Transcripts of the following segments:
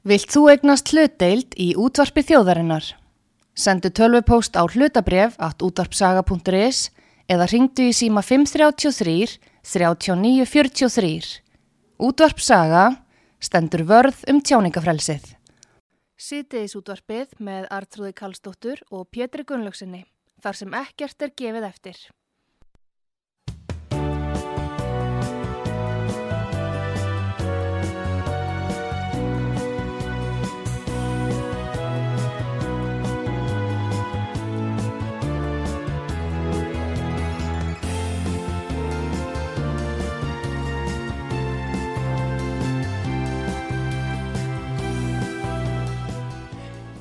Vilt þú egnast hlutdeild í útvarpi þjóðarinnar? Sendu tölvupóst á hlutabref at útvarpsaga.is eða ringdu í síma 533 3943. Útvarpsaga stendur vörð um tjáningafrelsið. Sýtiðis útvarpið með Artrúði Kallstóttur og Pétri Gunnlaugsinni, þar sem ekkert er gefið eftir.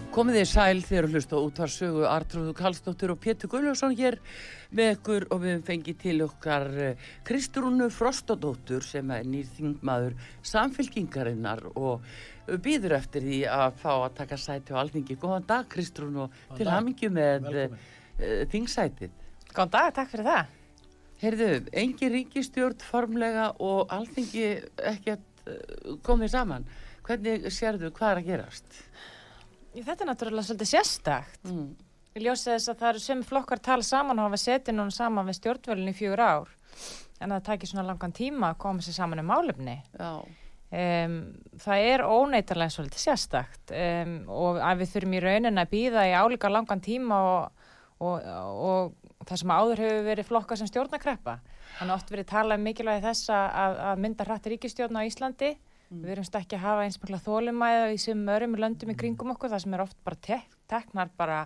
Komið þið sæl þegar að hlusta út var sögu Artrúðu Kallstóttur og Pétur Gunnlaugsson hér með ykkur og við fengið til okkar eh, Kristrúnu Frostadóttur sem er nýrþingmaður samfélkingarinnar og býður eftir því að fá að taka sæti á alþingi. Góðan dag Kristrún og til hamingju með uh, þingsætið. Góðan dag, takk fyrir það. Herðu, engi ríkistjórn formlega og alþingi ekkert uh, komið saman. Hvernig sérðu hvað er að gerast? Þetta er náttúrulega svolítið sérstakt. Mm. Ég ljósi þess að það eru sem flokkar tala saman og hafa setið núna saman við stjórnvölinu í fjögur ár. En það takir svona langan tíma að koma sér saman um álefni. Um, það er óneitarlega svolítið sérstakt um, og að við þurfum í raunin að býða í álíka langan tíma og, og, og, og það sem áður hefur verið flokkar sem stjórnakreppa. Þannig oft verið talað um mikilvægi þess að, að mynda hrættir ríkistjórn á Íslandi Mm. Við erum ekki að hafa eins og þólumæða í sem örum löndum í kringum okkur, það sem er oft bara tek, teknar bara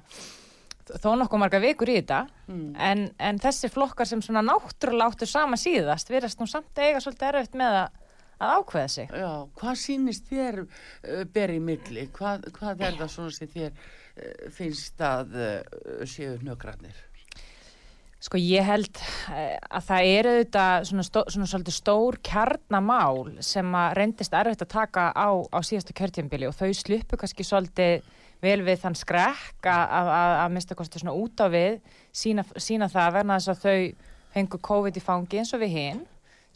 þó nokkuð marga vikur í þetta mm. en, en þessi flokkar sem svona náttúrulega áttur sama síðast verðast nú samt eiga svolítið erfitt með að, að ákveða sig. Já, hvað sínist þér uh, berið milli? Hvað, hvað er það svona sem þér uh, finnst að uh, séu nögrannir? Sko ég held eh, að það eru auðvitað svona, stó, svona svolítið stór kjarnamál sem að reyndist erfitt að taka á, á síðastu kjörtjambili og þau sluppu kannski svolítið vel við þann skrekk að, að, að mista kosti svona út á við sína, sína það verna þess að þau hengu COVID í fangi eins og við hinn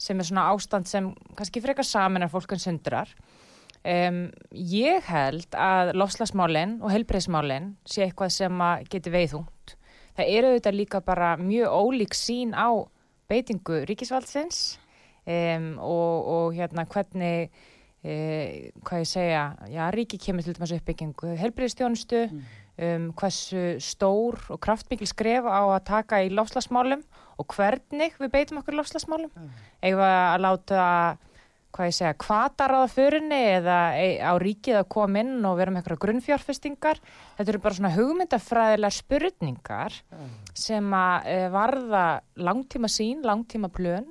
sem er svona ástand sem kannski frekar saman er fólkun sundrar. Um, ég held að lofslagsmálinn og helbreyðsmálinn sé eitthvað sem geti veið þúnt það eru auðvitað líka bara mjög ólík sín á beitingu ríkisvaldsins um, og, og hérna hvernig e, hvað ég segja já, ríki kemur til þess uppbyggingu helbriðstjónustu mm. um, hversu stór og kraftmikil skref á að taka í lofslagsmálum og hvernig við beitum okkur lofslagsmálum mm. eða að láta hvað ég segja, kvatar á fyrirni eða á ríkið að koma inn og vera með eitthvað grunnfjárfestingar þetta eru bara svona hugmyndafræðilega spurningar sem að e, varða langtíma sín langtíma plön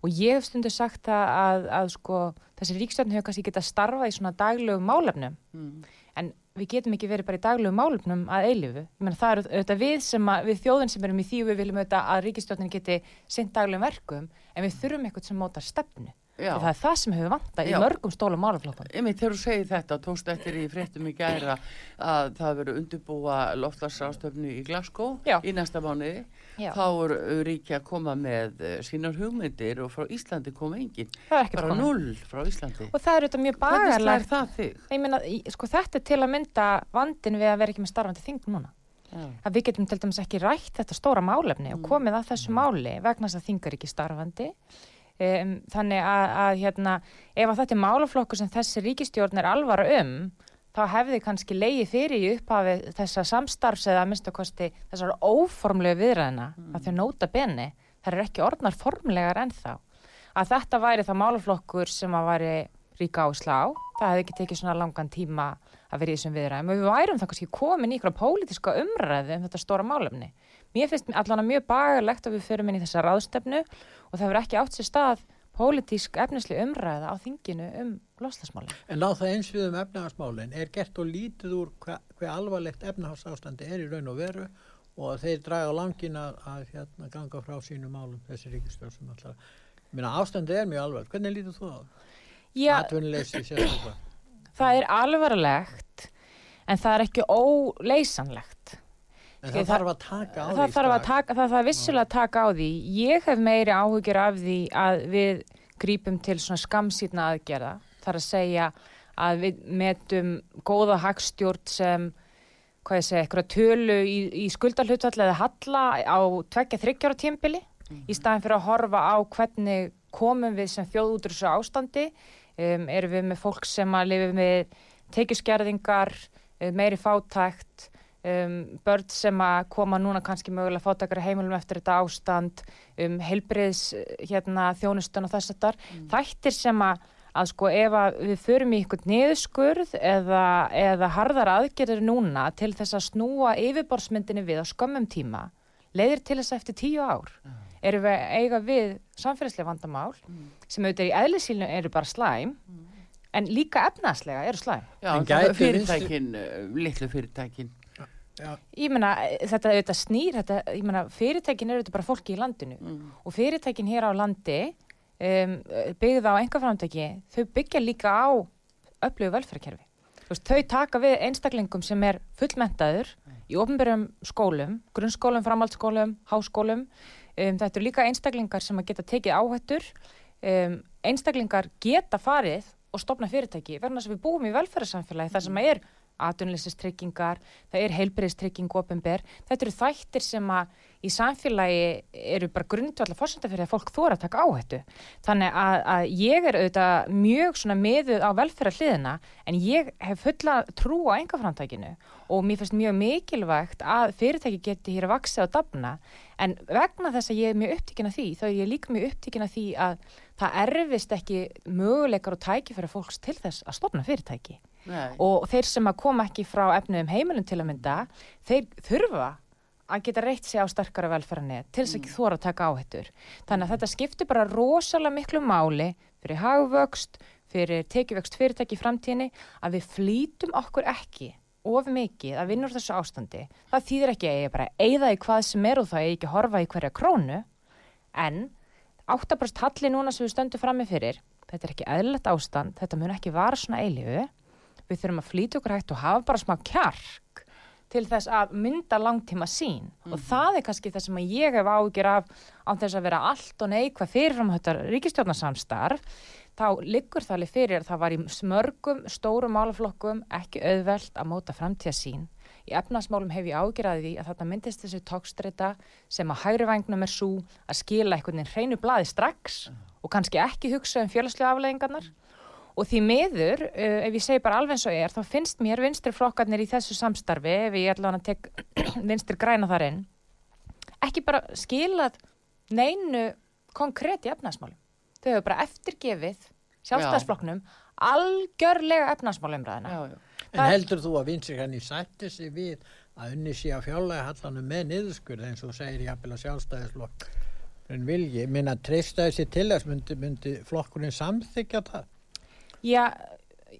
og ég hef stundu sagt að, að, að sko, þessi ríkstjórn hefur kannski getað starfað í svona daglögum málefnum mm. en við getum ekki verið bara í daglögum málefnum að eilifu, ég menna það eru auðvitað við sem að, við þjóðin sem erum í því við viljum auðvitað að ríkistjórnin geti sint daglögum verkum en við þurfum eitthvað sem mótar stefnu. Og það er það sem hefur vanta í mörgum stólum málaflokkum. Ég meit, þegar þú segir þetta tókst eftir í fréttum í gæra að það verður undirbúa loftlarsástöfnu í Glasgow Já. í næsta mánuði. Já. þá eru ríkja að koma með eh, sínar hugmyndir og frá Íslandi koma engin. Bara null frá Íslandi. Og það eru þetta mjög bagarlegt Hvernig slær það þig? Meina, sko, þetta er til að mynda vandin við að vera ekki með starfandi þing núna. Að við getum til dæmis ekki rætt þetta stóra málefni mm. og komið að þessu máli vegna þess að þingar ekki starfandi Um, þannig að, að hérna, ef að þetta er málaflokkur sem þessi ríkistjórn er alvara um þá hefði kannski leiði fyrir í upphafi þessa samstarfs eða að mista kosti þessar óformlegu viðræðina mm. að þau nota benni, það er ekki orðnar formlegar ennþá. Að þetta væri það málaflokkur sem að væri ríka áslá, það hefði ekki tekið svona langan tíma að vera í þessum viðræðum. Og við værum það kannski komin í ykkur pólitiska umræði um þetta stóra málefni. Mér finnst allan að mjög bagalegt að við förum inn í þessa ráðstefnu og það verður ekki átt sér stað pólitísk efnisli umræða á þinginu um loslasmálinn. En á það eins við um efnahagsmálinn er gert og lítið úr hver, hver alvarlegt efnahagsástandi er í raun og veru og þeir draga á langin að, að hérna, ganga frá sínu málum þessi ríkistjóð sem alltaf Minna, ástandi er mjög alvarlegt. Hvernig lítur þú á það? Já, það er alvarlegt en það er ekki óleysanlegt En það þarf að taka á því. Það þarf, taka, það þarf vissilega að taka á því. Ég hef meiri áhugjur af því að við grípum til svona skamsýtna aðgerða. Það er að segja að við metum góða hagstjórn sem hvað ég segja, eitthvað tölu í, í skuldalhutfall eða halla á tveggja þryggjára tímbili í staðin fyrir að horfa á hvernig komum við sem þjóð út úr þessu ástandi um, erum við með fólk sem að lifi með tekjuskerðingar um, meiri fátækt um, börn sem að koma núna kannski mögulega fátakara heimilum eftir þetta ástand um heilbriðs hérna, þjónustun og þess að þar mm. þættir sem að, að sko ef að við förum í einhvern niðurskurð eða, eða harðar aðgerðir núna til þess að snúa yfirborðsmyndinni við á skömmum tíma leiðir til þess að eftir tíu ár mm. erum við eiga við samfélagslega vandamál mm. sem auðvitað í eðlisílnu eru bara slæm mm. en líka efnaslega eru slæm Já, það er fyrirtækin, vinstu... litlu fyrirtækin Já. Ég meina, þetta, þetta snýr, þetta, ég meina, fyrirtækin eru þetta bara fólki í landinu mm. og fyrirtækin hér á landi um, byggða á engaframtæki, þau byggja líka á öflugu velferðkerfi. Þau taka við einstaklingum sem er fullmentaður mm. í ofnbjörgum skólum, grunnskólum, framhaldsskólum, háskólum. Um, þetta eru líka einstaklingar sem geta tekið áhættur. Um, einstaklingar geta farið og stopna fyrirtæki verðan þess að við búum í velferðarsamfélagi mm. þar sem er atunleysistryggingar, það er heilbreyðstrykking ofinber, þetta eru þættir sem að í samfélagi eru bara grundvallar fórsönda fyrir að fólk þóra að taka áhættu. Þannig að, að ég er auðvitað mjög svona meðuð á velferðar hliðina en ég hef fulla trú á engaframtækinu og mér finnst mjög mikilvægt að fyrirtæki geti hér að vaksa og dafna en vegna þess að ég er mjög upptíkin af því þá er ég líka mjög upptíkin af því að það erfist ekki möguleikar og tæki fyrir fólks til þess að stopna fyrirtæki. Nei. og þeir sem að koma ekki frá efnum heimilum til að mynda þeir þurfa að geta reitt sig á sterkara velferðinni til þess að ekki mm. þóra að taka áhættur þannig að þetta skiptir bara rosalega miklu máli fyrir hagvöxt fyrir tekjuvöxt fyrirtæki í framtíðinni að við flýtum okkur ekki of mikið að vinna úr þessu ástandi það þýðir ekki að ég bara eigða í hvað sem er og það ég ekki horfa í hverja krónu en 8% halli núna sem við stöndum fram með fyrir þetta er ekki eðlert ástand, þetta mun ekki vara svona eilifu við þurfum að flýta okkur hægt og hafa bara smá kjark til þess að mynda langtíma sín mm og mhm. það er kannski það sem ég hef ágjur af á þess að vera allt og neikvað fyrirfram þetta ríkistjórnarsamstarf þá liggur það alveg fyrir að það var í smörgum, stórum málaflokkum ekki auðvelt að móta framtíða sín í efnarsmálum hef ég ágjuraði því að þetta myndist þessu tókstreita sem að hægri vagnum er svo að skila einhvern veginn hreinu blaði strax og kannski ekki hugsa um fjölaslega afleggingarnar og því miður, uh, ef ég segi bara alveg eins og er, þá finnst mér vinstri flokkarnir í þessu samstarfi, ef ég ætla að tek vinstri græna þar inn ekki bara skilað neinu konkréti efnaðsmálum. Þau hefur bara eftirgefið sjálfstæðsflokknum algjörlega efnaðsmálumræðina. En heldur þú að vinstri græni sætti sig við að unni sé að fjálega hallanum með niðurskurð eins og segir ég að sjálfstæðisflokk en vilji, minna treystaði sér til þess myndi, myndi flokkurinn samþykja það? Já,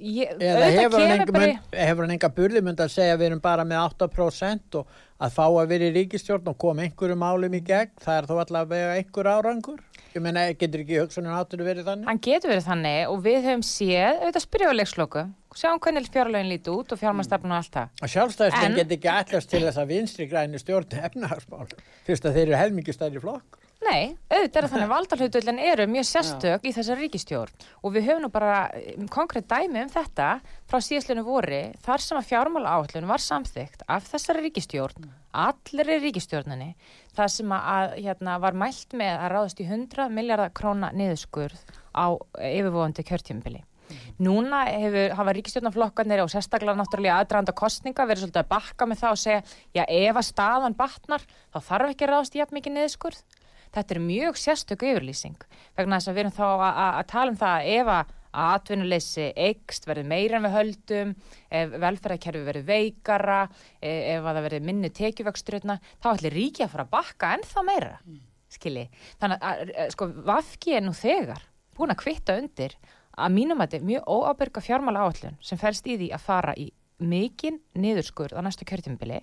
ég, eða hefur hann, enga, bara... hefur hann enga burðimund að segja að við erum bara með 8% og að fá að vera í ríkistjórn og koma einhverju málum í gegn, það er þó alltaf að vega einhver árangur. Ég menna, getur ekki hugsunum áttur að verið þannig? Hann getur verið þannig og við höfum séð, auðvitað leikslokku, sjáum hvernig fjárlögin líti út og fjármannstafn og allt það. Og sjálfstæðislega en... getur ekki allast til þess að vinstri græni stjórn efnahagsmál, fyrst að þeir eru helmingistæri flokk. Nei, auðvitað er þannig að valdarhautullin eru mjög sérstök Já. í þessar ríkistjórn og við höfum nú bara um, konkrétt dæmi um þetta frá síðastlunum voru þar sem að fjármála áallun var samþygt af þessari ríkistjórn, mm. allir í ríkistjórnunni, þar sem að hérna, var mælt með að ráðast í 100 miljardar króna niðurskurð á yfirvóðandi kjörtjumbili. Mm. Núna hefur, hafa ríkistjórnarflokkarnir og sérstaklega náttúrulega aðdraðanda kostninga verið svolítið að bakka með það og segja, já ef að staðan batnar þá þarf ekki að ráðast í jafn mikið niðurskurð þetta er mjög sérstöku yfirlýsing vegna þess að við erum þá að tala um það ef að atvinnuleysi eikst verður meira en við höldum ef velferðarkerfi verður veikara e, ef að það verður minni tekjuvöxturutna þá ætlir ríki að fara að bakka ennþá meira mm. skilji, þannig að sko Vafki er nú þegar búin að kvitta undir að mínum að þetta er mjög óábyrga fjármála áallun sem fælst í því að fara í mikinn niðurskurð á næstu kjörtjumbili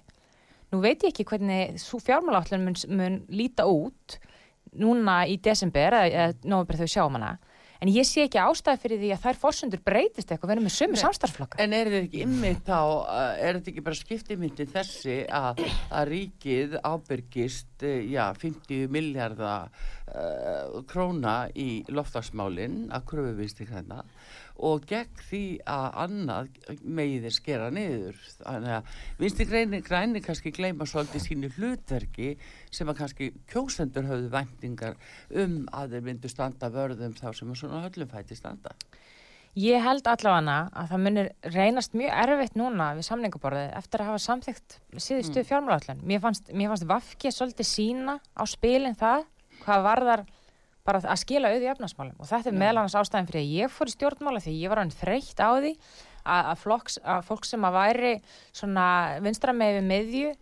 nú veit ég ekki hvernig áallun mun, mun líta út núna í desember eða nógumber þau sjáum hana. En ég sé ekki ástæði fyrir því að þær fórsundur breytist eitthvað, verður með sömu samstarflokka En er þetta ekki ymmið þá er þetta ekki bara skiptimyndin þessi að, að ríkið ábyrgist eh, já, 50 miljardar uh, króna í loftarsmálinn að kröfuvisti hérna og gegn því að annað megið þeir skera niður þannig að vinstri græni, græni kannski gleyma svolítið sínu hlutverki sem að kannski kjósendur höfðu væntingar um að þeir myndu standa vörðum þá sem að svona höllum fæti standa Ég held allavega að það munir reynast mjög erfitt núna við samningaborðið eftir að hafa samþygt síðustu mm. fjármálállin. Mér fannst, fannst Vafki svolítið sína á spilin það hvað varðar bara að skila auði efnarsmálum og þetta er meðlannast ástæðin fyrir að ég fór í stjórnmála því ég var hann þreytt á því að, að, flokks, að fólk sem að væri svona vinstra með við miðju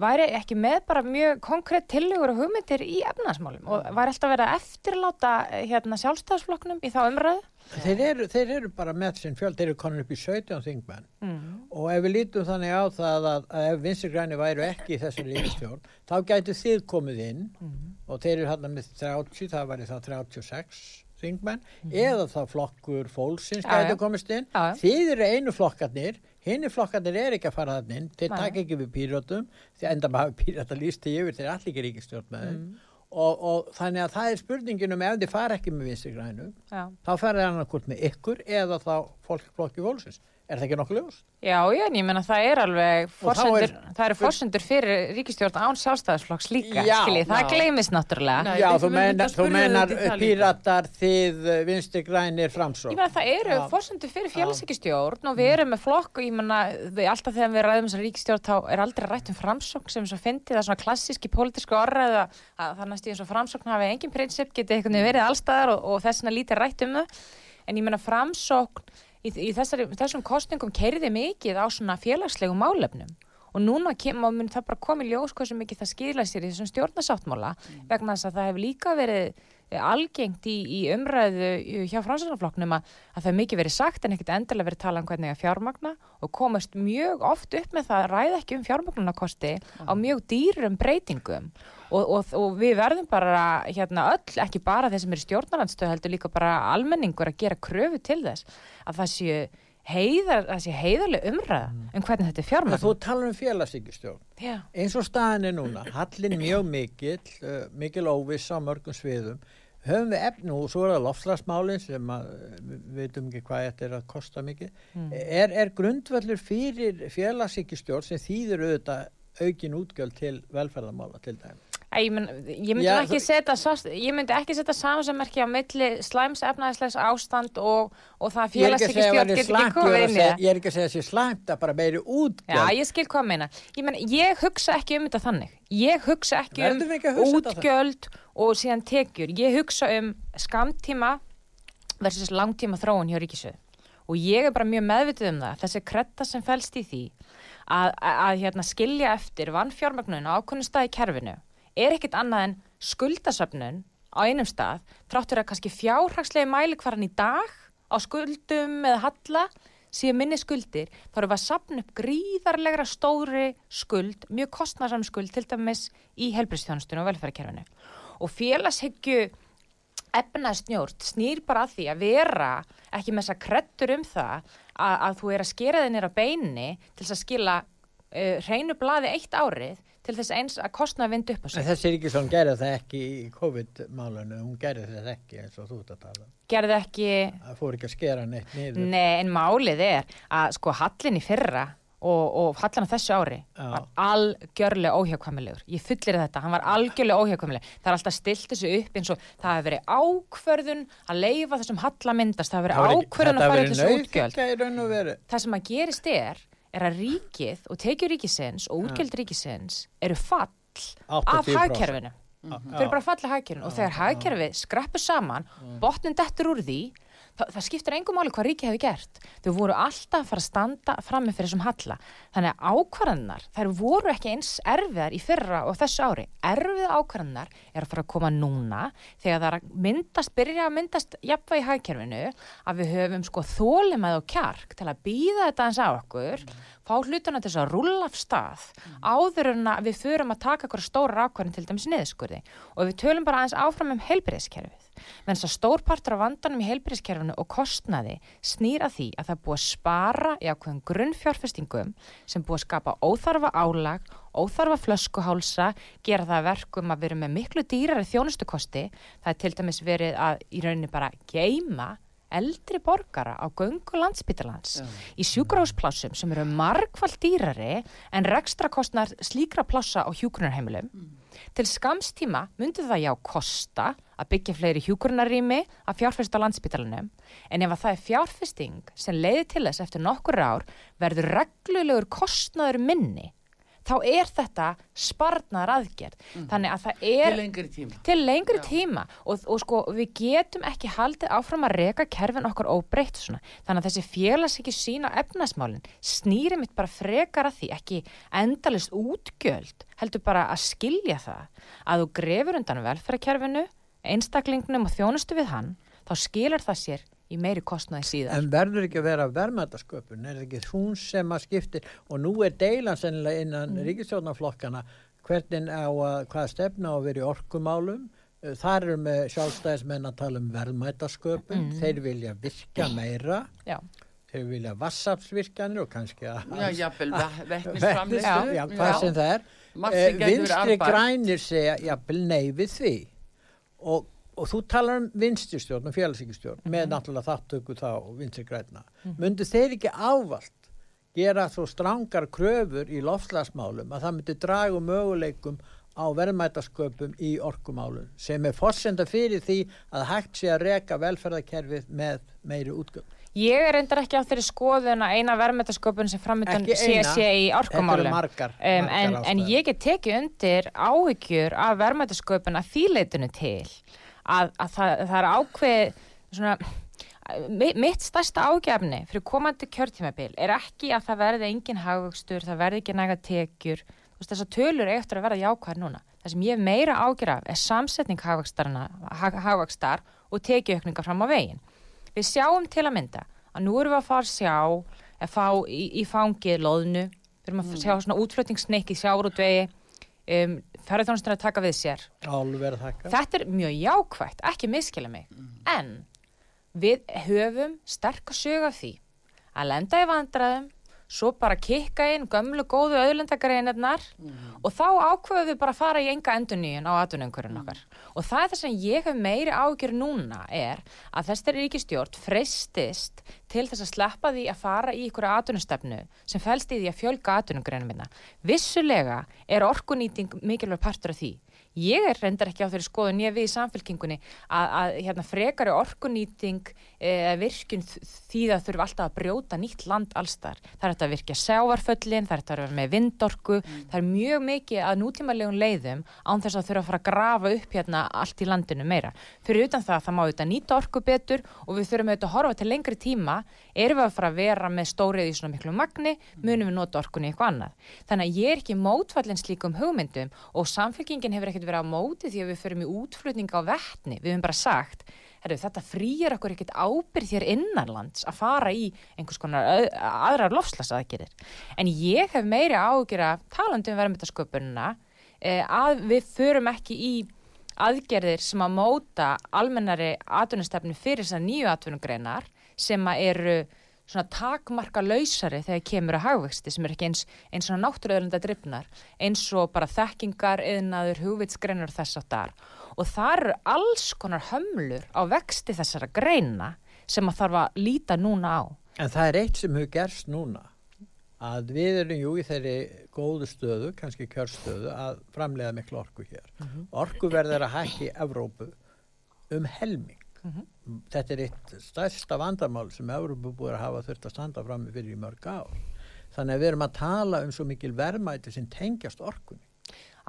væri ekki með bara mjög konkrétt tillegur og hugmyndir í efnarsmálum og væri alltaf verið að eftirláta hérna, sjálfstæðsflokknum í þá umræðu Þeir eru, þeir eru bara með sinn fjöld, þeir eru konin upp í 17 þingmenn mm. og ef við lítum þannig á það að, að ef vinsirgræni væru ekki í þessu lífstjórn, þá gætu þið komið inn mm. og þeir eru hann með 30, það væri það 36 þingmenn, mm. eða þá flokkur fólksins gætu komist inn, ja. þið eru einu flokkarnir, henni flokkarnir er ekki að fara þannig inn, þeir takk ekki við pýrjótum, því enda maður pýrjóta lísti yfir, þeir er allir ekki ríkistjórn með þeim mm. Og, og þannig að það er spurningin um ef þið fara ekki með vinstri grænu þá fara það annarkort með ykkur eða þá fólkflokki volsins Er það ekki nokkuð ljóst? Já, já, ég menna það er alveg forsendur, er, það eru forsendur fyrir ríkistjórn án sjálfstæðisflokks líka, já, skiljið, það gleimist náttúrulega. Nei, já, þú, meina, þú menar píratar þið vinsti grænir framsók. Ég menna það eru já. forsendur fyrir félagsíkistjórn og við erum með flokk og ég menna alltaf þegar við ræðum þessar ríkistjórn þá er aldrei rætt um framsók sem svo fyndi það svona klassíski pólitísku orðað að í eins og framsókn hafi engin prinsip, getið verið allstaðar og, og þess vegna lítið rætt um það en ég menna framsókn í, í þessari, þessum kostningum kerði mikið á svona félagslegum málefnum og núna kemur, mun það bara komið ljós hvað sem mikið það skila sér í þessum stjórnasáttmála mm. vegna þess að það hefur líka verið algengt í, í umræðu hjá fransarflokknum að, að það er mikið verið sagt en ekkert endilega verið talað um hvernig að fjármagna og komast mjög oft upp með það að ræða ekki um fjármagnunakosti mm. á mjög dýrum breytingum. Og, og, og við verðum bara hérna öll, ekki bara þeir sem eru stjórnarlandstöð heldur líka bara almenningur að gera kröfu til þess að það séu heiðar, það sé heiðarlega umræða mm. um hvernig þetta er fjármagn Þú talar um félagsíkistjórn eins og staðin er núna, hallin mjög mikil uh, mikil óviss á mörgum sviðum höfum við efnu og svo er það loftslagsmálinn sem að, við veitum ekki hvað þetta er að kosta mikið mm. er, er grundvöldur fyrir félagsíkistjórn sem þýður auðvitað aukin útgjöld til velferðamála til dæmi Ég, mynd, ég myndi Já, ekki setja ég myndi ekki setja samansammerki á milli slæms efnæðislegs ástand og, og það félagsíki stjórn getur ekki komið inn í það. Ég er ekki að segja þessi slæmt að bara meiri útgjöld. Já, ég skil hvað að meina ég, men, ég hugsa ekki um þetta þannig. Ég hugsa ekki um ekki útgjöld og síðan tekjur. Ég hugsa um skamtíma versus langtíma þróun hjá Ríkisöð og ég er bara mjög meðvitið um það þessi kretta sem fælst í því að, að, að hérna, skilja eftir vannfjármagnun á ákvöndu stað er ekkit annað en skuldasöfnun á einum stað, tráttur að kannski fjárhagslegi mælikvaran í dag á skuldum eða halla síðan minni skuldir, þá eru við að sapna upp gríðarlegra stóri skuld, mjög kostnarsam skuld til dæmis í helbriðstjónustunum og velferðarkerfinu. Og félagshyggju efnaðsnjórn snýr bara að því að vera ekki með þess að krettur um það að, að þú er að skera þig nýra beini til þess að skila uh, hreinu blaði eitt árið til þess eins að kostna vind upp á sig. Þessi Ríkisson gerði það ekki í COVID-málunum, hún gerði það ekki eins og þú ert að tala. Um. Gerði ekki... Það fór ekki að skera neitt niður. Nei, en málið er að sko hallin í fyrra og, og hallin á þessu ári Já. var algjörlega óhjákvæmilegur. Ég fullir þetta, hann var algjörlega óhjákvæmileg. Það er alltaf stilt þessu upp eins og það hefur verið ákverðun að leifa þessum hallamindast, það hefur verið ákverðun að fara þessu útgjöld. Það sem að gerist er er að ríkið og tekjur ríkisins og útgjöld ríkisins eru fall af hagkerfinu. Mm -hmm. Þau eru bara fallið hagkerfinu og þegar hagkerfið skreppur saman, botnin dettur úr því það, það skiptir engum máli hvað ríki hefur gert. Þau voru alltaf að fara að standa frammi fyrir þessum halla. Þannig að ákvarðanar þær voru ekki eins erfiðar í fyrra og þessu ári. Erfið ákvarðanar er að fara að koma núna þegar það er að myndast, byrja að myndast jafnvægi hagkerfinu að við höfum sko þólimæð og kjark til að býða þetta eins á okkur fá hlutuna til þess að rulla af stað áður en við förum að taka okkur stóra ákvarðin til dæmis niðurskurði. Og við tölum bara aðeins áfram um heilbreyðskerfið menn þess að stórpartur af vandanum í heilbyrðiskerfinu og kostnaði snýra því að það búið að spara í ákveðum grunnfjárfestingum sem búið að skapa óþarfa álag, óþarfa flöskuhálsa, gera það verkum að vera með miklu dýrari þjónustukosti. Það er til dæmis verið að í rauninni bara geima eldri borgara á göngu landsbytalans Já. í sjúkrahúsplássum sem eru margfald dýrari en rekstrakostnar slíkra plássa á hjúkrunarheimilum. Til skamstíma myndi það já kosta að byggja fleiri hjúkrunarrými að fjárfesta á landsbytalanum en ef að það er fjárfesting sem leiði til þess eftir nokkur ár verður reglulegur kostnaður minni þá er þetta sparnar aðgerð. Þannig að það er Til lengri tíma. til lengri tíma og, og sko við getum ekki haldið áfram að reka kerfin okkar óbreytt svona. Þannig að þessi félags ekki sína efnasmálinn snýri mitt bara frekar að því ekki endalist útgjöld heldur bara að skilja það að þú grefur undan velferðarkerfinu einstaklingnum og þjónustu við hann þá skilur það sér í meiri kostnaði síðan. En verður ekki að vera verðmætasköpun, er það ekki hún sem að skiptir og nú er deilan sennilega innan mm. ríkistjórnarflokkana hvernig á að, hvaða stefna á að vera í orkumálum, Eh, þar eru með sjálfstæðismenn að tala um verðmætasköpun, þeir vilja virka meira, Já. þeir vilja vassafsvirkanir og kannski að... Já, jafnvel, Vetnis- vettnisframlistu. Já, hvað sem það er. Eh, Vinstri grænir segja jafnvel nei við því. Og, og þú talar um vinstristjórn og félagsíkistjórn með náttúrulega þáttöku þá vinstri græna. Myndu þeir ekki ávalt gera svo strangar kröfur í lofslagsmálum að það myndi draga úr möguleikum á verðmætasköpum í orkumálum sem er forsenda fyrir því að hægt sé að reka velferðarkerfið með meiri útgöld. Ég er reyndar ekki á þeirri skoðun að eina verðmætasköpun sem framöndan sé, sé í orkumálum. margar, Um, margar en, en ég get tekið undir áhyggjur af verðmætasköpun að þýleitinu til að, að það, það er ákveð svona, mi- mitt stærsta ágjafni fyrir komandi kjörtímabil er ekki að það verði engin hagvöxtur, það verði ekki næga tekjur þessar tölur eftir að verða jákvæðar núna. Það sem ég meira ágjur af er samsetning hagvakstar og tekjuaukninga fram á veginn. Við sjáum til að mynda að nú erum við að fara að sjá að fá í, í fangið loðnu, við erum að sjá svona útflutningssneik í sjárútvegi, um, ferðarþjónustur að taka við sér. Álverð þakka. Þetta er mjög jákvætt, ekki miskila mig. En við höfum sterk að söga því að lenda í vandræðum, svo bara kikka inn gömlu góðu auðlendagreinarnar og þá ákveðum við bara að fara í enga enduníun á atvinnumhverjum okkar. Og það er það sem ég hef meiri ágjör núna er að þessi ríkistjórn freistist til þess að sleppa því að fara í ykkur atvinnustefnu sem fælst í því að fjölga atvinnugreinum minna. Vissulega er orkunýting mikilvæg partur af því. Ég er reyndar ekki á þeirri skoðun ég við í samfélkingunni að, að hérna, frekari orkunýting e, virkun þ- því það þurfa alltaf að brjóta nýtt land allstar. Það er að virkja sjávarföllin, það er að vera með vindorku, það er mjög mikið að nútímalegum leiðum án þess að þurfa að fara að grafa upp hérna allt í landinu meira. Fyrir utan það, það má auðvitað nýta orku betur og við þurfum auðvitað að horfa til lengri tíma, erum við að fara að vera með stórið í svona miklu magni, munum við nota orkunni eitthvað annað. Þannig að ég er ekki mótfallin slíkum hugmyndum og samfélkingin hefur ekkert verið á móti því að við förum í útflutning á vettni. Við höfum bara sagt, herru, þetta frýjar okkur ekkert ábyrð hér innanlands að fara í einhvers konar aðrar lofslasaðgerir. En ég hef meiri ágjur að talandi um verðmyndasköpununa eh, að við förum ekki í aðgerðir sem að móta almennari atvinnustefni fyrir þessar nýju atvinnugreinar sem að eru svona takmarka lausari þegar kemur að hagvexti sem er ekki eins, eins svona náttúruöðlunda drifnar eins og bara þekkingar, yðnaður, hugvitsgreinar og þess áttar og það eru alls konar hömlur á vexti þessara greina sem að þarf að líta núna á. En það er eitt sem hefur gerst núna að við erum jú í þeirri góðu stöðu, kannski kjörstöðu að framlega miklu orku hér. Orku verður að hækki Evrópu um helming. Þetta er eitt stærsta vandamál sem Evrópu búið að hafa þurft að standa frammi fyrir í mörg ár. Þannig að við erum að tala um svo mikil verðmæti sem tengjast orkunni.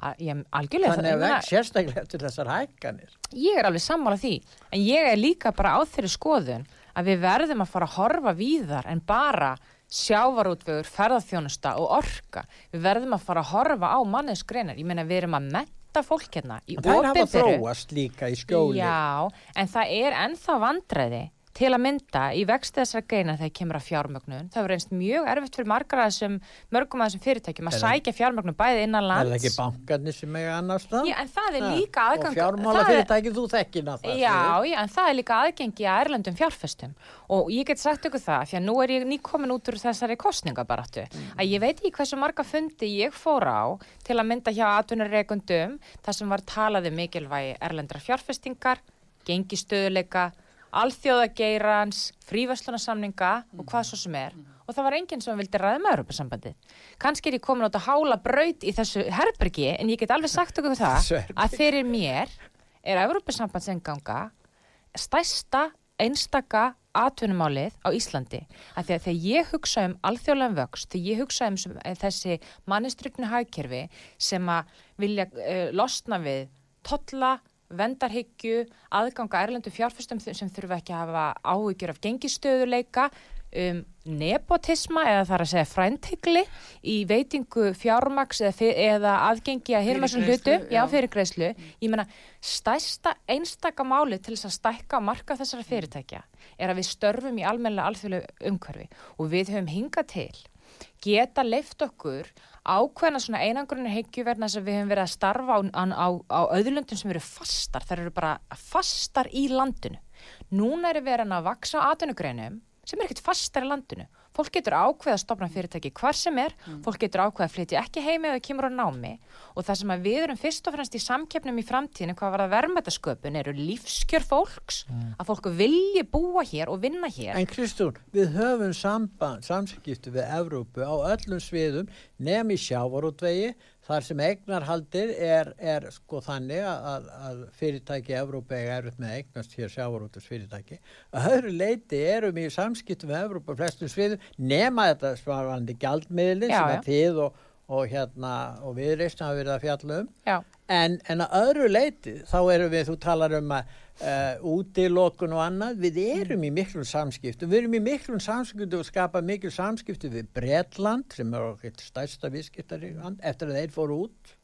Algjörlega, Þannig að veg, sérstaklega eftir þessar hækkanir. ég er alveg sammála því en ég er líka bara á þeirri skoðun að við verðum að fara að horfa víðar en bara sjávarútvegur, ferðarþjónusta og orka. Við verðum að fara að horfa á mannesgreinar. Ég meina við erum að metta fólk hérna í En það hafa opinberu. þróast líka í skjóli. Já, en það er ennþá vandræði til að mynda í vexti þessara greina þegar kemur að fjármögnun. Það verður einst mjög erfitt fyrir margar að þessum, mörgum að þessum fyrirtækjum að Er sækja fjármögnun bæði innan Er lands. það ekki bankarnir sem eiga annars það? Já, en það er líka aðgang... Og fjármálafyrirtæki, þú þekkir það. Já, já, en það er líka aðgengi að erlendum fjárfestum og ég get sagt ykkur það, því að nú er ég nýkomin út úr þessari kostningabaratu, að ég veit ekki hversu marga fundi ég fór á til að mynda hjá atvinnureikundum, þar sem var talað um mikilvægi erlendra fjárfestingar, gengistöðuleika alþjóðageirans, fríverslunarsamninga og hvað svo sem er. Og það var enginn sem vildi ræða með Europasambandi kannski er ég komin át að hála braut í þessu herbergi en ég get alveg sagt okkur það að fyrir mér er Europasambandsengganga stærsta einstaka atvinnumálið á Íslandi. Að því að þegar ég hugsa um alþjóðlega vöxt, þegar ég hugsa um eh, þessi mannistryknu hagkerfi sem að vilja uh, losna við tolla, vendarhyggju, aðganga erlendu fjárfæstum sem þurfa ekki að hafa áhyggjur af gengistöðuleika, um nepotisma eða þar að segja frænthyggli í veitingu fjármaks eða, eða aðgengi að hirmasum hlutu, já, já. fyrirgreislu. Ég meina, stærsta einstaka máli til þess að stækka marka þessara fyrirtækja er að við störfum í almennilega alþjóðlegu umhverfi og við höfum hingað til geta leift okkur ákveðna svona einangrunni hyggju verðna þess að við höfum verið að starfa á, á, á, öðlundum sem eru fastar, þær eru bara fastar í landinu. Núna eru verið að vaksa á atvinnugreinum sem er ekkert fastar í landinu. Fólk getur ákveð að stopna fyrirtæki hvar sem er, fólk getur ákveð að flytja ekki heimi eða kemur á námi. Og það sem að við erum fyrst og fremst í samkeppnum í framtíðinu hvað var að verðmætasköpun eru lífskjör fólks, að fólk vilji búa hér og vinna hér. En Kristún, við höfum samband, samskipti við Evrópu á öllum sviðum nefn í sjávarútvegi þar sem eignarhaldir er, er sko þannig að, að fyrirtæki Evrópu eiga erfitt með eignast hér sjávarútvegis fyrirtæki. Öðru leiti erum í samskipti við Evrópu á flestum sviðum nema þetta svarandi gjaldmiðli sem að þið og, og hérna og viðreist hafa verið að fjalla um. En, en að öðru leiti þá erum við, þú talar um að uh, útilokun og annað, við erum í miklum samskiptum, við erum í miklum samskiptum og skapa mikil samskiptum við Bretland sem er okkur stærsta viðskiptari eftir að þeir fóru út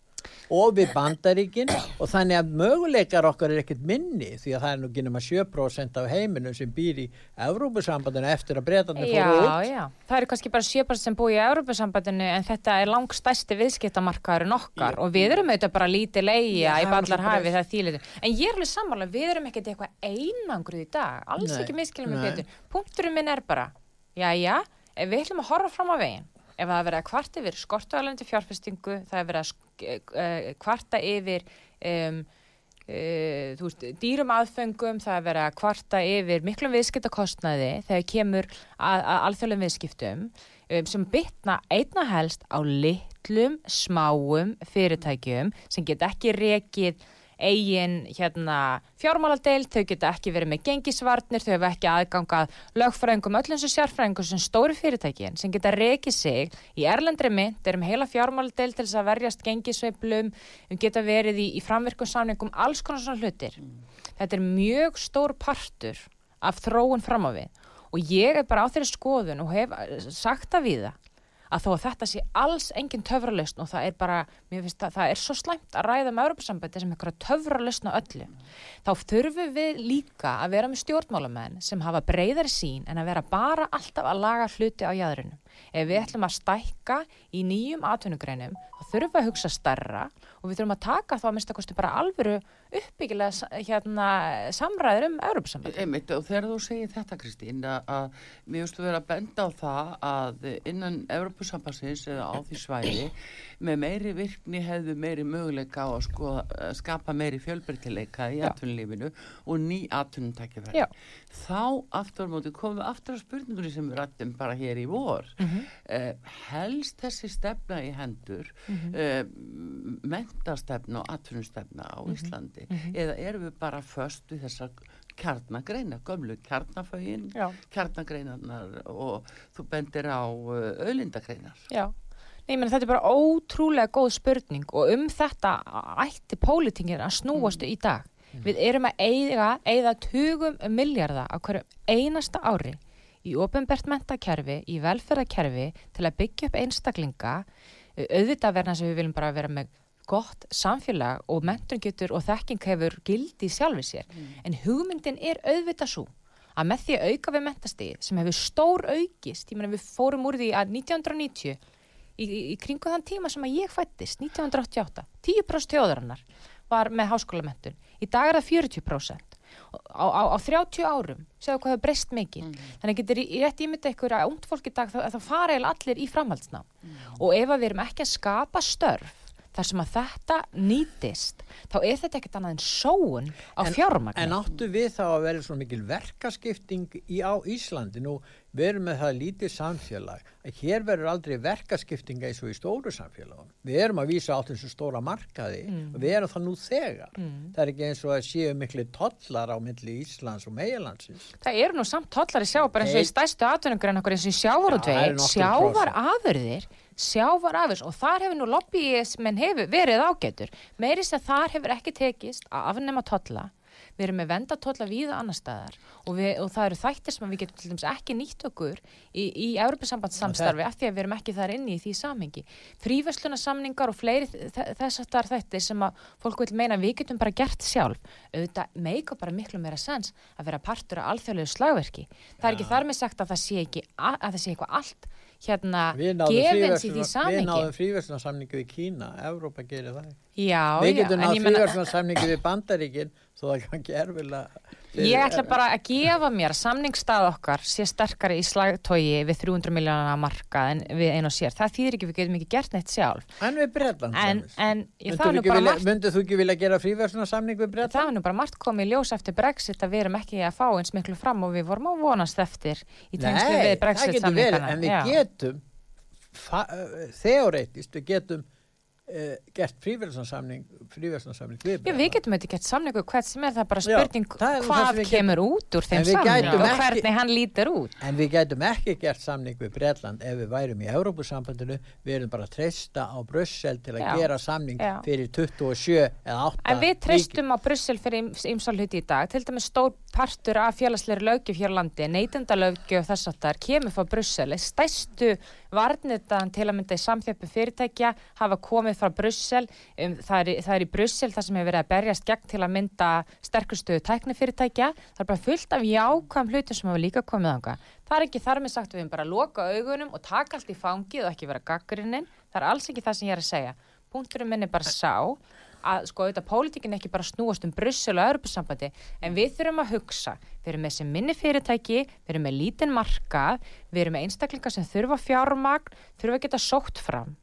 og við Bandaríkin og þannig að möguleikar okkar er ekkert minni því að það er nú ekki nema 7% af heiminum sem býr í Evrópusambandinu eftir að Bretlandin Já, fóru út. já, það eru kannski bara 7% sem búi í Európa-sambandinu en þetta er langstæsti viðskiptamarkaðurinn okkar og við erum auðvitað bara lítið Já, í það ballar svo hafi breytt. það þýlitur. En ég er alveg sammála, við erum ekkert eitthvað einangruð í dag, alls Nei, ekki miskilum með betur. Punkturinn minn er bara, já, já, við ætlum að horfa fram á veginn, ef það er verið að kvarta yfir skortuðalandi fjárfestingu, það er verið að sk- eh, kvarta yfir um, Uh, veist, dýrum aðfengum það er verið að kvarta yfir miklum viðskiptakostnaði þegar kemur að, að alþjóðlega viðskiptum um, sem bytna einna helst á litlum, smáum fyrirtækjum sem get ekki rekið eigin hérna, fjármáladeild, þau geta ekki verið með gengisvarnir, þau hefur ekki aðgangað lögfræðingum, öllum þessu sérfræðingum sem stóri fyrirtækin sem geta rekið sig í erlendri mynd, erum heila fjármáladeild til þess að verjast gengisveiflum, um geta verið í, í framvirkum samningum, alls konar svona hlutir. Þetta er mjög stór partur af þróun fram á við. Og ég er bara á þeirri skoðun og hef sagt það við það að þó að þetta sé alls engin töfralausn og það er bara, mér finnst að það er svo slæmt að ræða með Europasambandi sem einhverja töfralausn á öllu, þá þurfum við líka að vera með stjórnmálamenn sem hafa breyðari sín en að vera bara alltaf að laga hluti á jæðrunum. Ef við ætlum að stækka í nýjum atvinnugreinum, þá þurfum við að hugsa starra og við þurfum að taka þá að mista kosti bara alvöru uppbyggilega hérna, samræður um Europasambandi. Einmitt, og þegar þú segir þetta Kristín að, finnst þú vera að benda á það að innan Evropasambassins eða á því svæði með meiri virkni hefðu meiri möguleika á að skoða, að skapa meiri fjölbreytileika í atvinnulífinu og ný atvinnutækjafæri. Já. Þá aftur á móti komum við aftur að spurningunni sem við rættum bara hér í vor. Mhm. eh, helst þessi stefna í hendur Mhm. eh, mentastefna og atvinnustefna á Mhm. Íslandi eða erum við bara föst við þessar kjarnagreina, gömlu kjarnafögin kjarnagreinarnar og þú bendir á auðlindagreinar Já, Nei, meina, þetta er bara ótrúlega góð spurning og um þetta ætti pólitingin að snúastu í dag. Við erum að eiga, eiga tugum miljardar á hverju einasta ári í ofinbert mentakerfi, í velferðarkerfi til að byggja upp einstaklinga. Auðvitað verna sem við viljum bara vera með gott samfélag og mentun getur og þekking hefur gildi sjálfi sér. En hugmyndin er auðvitað svo að með því að auka við mentastíð sem hefur stór aukist, ég meina við fórum úr því að 1990 í, í, í kringu þann tíma sem að ég fættist 1988, 10% þjóðarinnar var með háskólamentun í dag er það 40% á, á, á 30 árum, séu hvað hefur breyst mikið. Þannig getur í rétt ímynda ykkur að ungt fólk í dag, það, það fara eða allir í framhaldsnám. Og ef við erum ekki að skapa störf þar sem að þetta nýtist þá er þetta ekkert annað en sóun á fjármagni. En áttu við þá að vera svona mikil verkaskipting í, á Íslandi? Nú, við erum með það lítið samfélag að hér verður aldrei verkaskipting eins og í stóru samfélagum. Við erum að vísa á þessu stóra markaði og við erum það nú þegar. Það er ekki eins og að séu miklu tollar á milli Íslands og meilandsins. Það eru nú samt tollari sjá bara eins og í Nei. stærstu atvinnungur en okkur eins og í nokkur sjávar afurðir, sjávar afurðs og þar hefur nú lobbyismenn hefur verið ágætur. Meiris að þar hefur ekki tekist að afnema tolla. Við erum með vendatolla víða annar staðar og, við, og það eru þættir sem við getum til dæmis ekki nýtt okkur í, í Európa-sambandssamstarfi af því að við erum ekki þar inni í því samhengi. Fríverslunarsamningar og fleiri þess að það er þættir sem að fólk vil meina við getum bara gert sjálf. Auðvitað meika bara miklu meira sens að vera partur af alþjóðlegu slagverki. Það er ekki þar með sagt að það sé, ekki, að það sé eitthvað allt hérna Við náðum gefins í því fríversluna- við náðum fríverslunarsamningu við Kína, Evrópa gerir það. Já, Við já, getum en náðu ég meina... fríverslunarsamningu við Bandaríkin þó það gangi erfilega. Ég ætla bara að gefa mér að samningsstað okkar sé sterkari í slagtói við 300 miljónana marka en við einu og sér. Það þýðir ekki við getum ekki gert neitt sjálf. En við Bretland En, en það, Myndir þú ekki vilja gera fríverslunarsamning við Bretland? það er nú bara margt komið ljós eftir Brexit að við erum ekki að fá eins miklu fram og við vorum að vonast eftir í tengslu við það Brexit getur verið, samningana. en við Já. getum þeoretist, við getum uh, gert fríverslunarsamning fríverslunarsamning við Já, við getum auðvitað gett samningu hvert sem er það er bara Já, spurning er það hvað kemur út úr þeim samningu og hvernig hann lítur út. En við gætum ekki gert samning við Bretland ef við værum í Európusambandinu, við erum bara að treysta á Brussel til að Já. gera samning Já. fyrir 27 eða 8 En við treystum á Brussel fyrir ymsal hluti í dag, til dæmis stór partur af félagsleiri löggjöf hér á landi, neytendalöggjöf þess að það kemur frá Brussel, stæstu varnitaðan til að mynda í samþjöppu fyrirtækja hafa komið frá Brussel, um, það, er, það er í Brussel það sem hefur verið að berjast gegn til að mynda sterkustu tæknifyrirtækja, það er bara fullt af jákvæm hlutum sem hafa líka komið ánga. Það er ekki þar með sagt við höfum bara að loka augunum og taka allt í fangið og ekki vera gaggrinnin, það er alls ekki það sem ég er að segja. Punkturinn minn er bara sá að sko auðvitað pólitíkin ekki bara snúast um Brussel og Europasambandi en við þurfum að hugsa, við erum með sem minni fyrirtæki, við erum með lítinn markað, við erum með einstaklingar sem þurfa fjármagn, þurfa að geta sótt fram.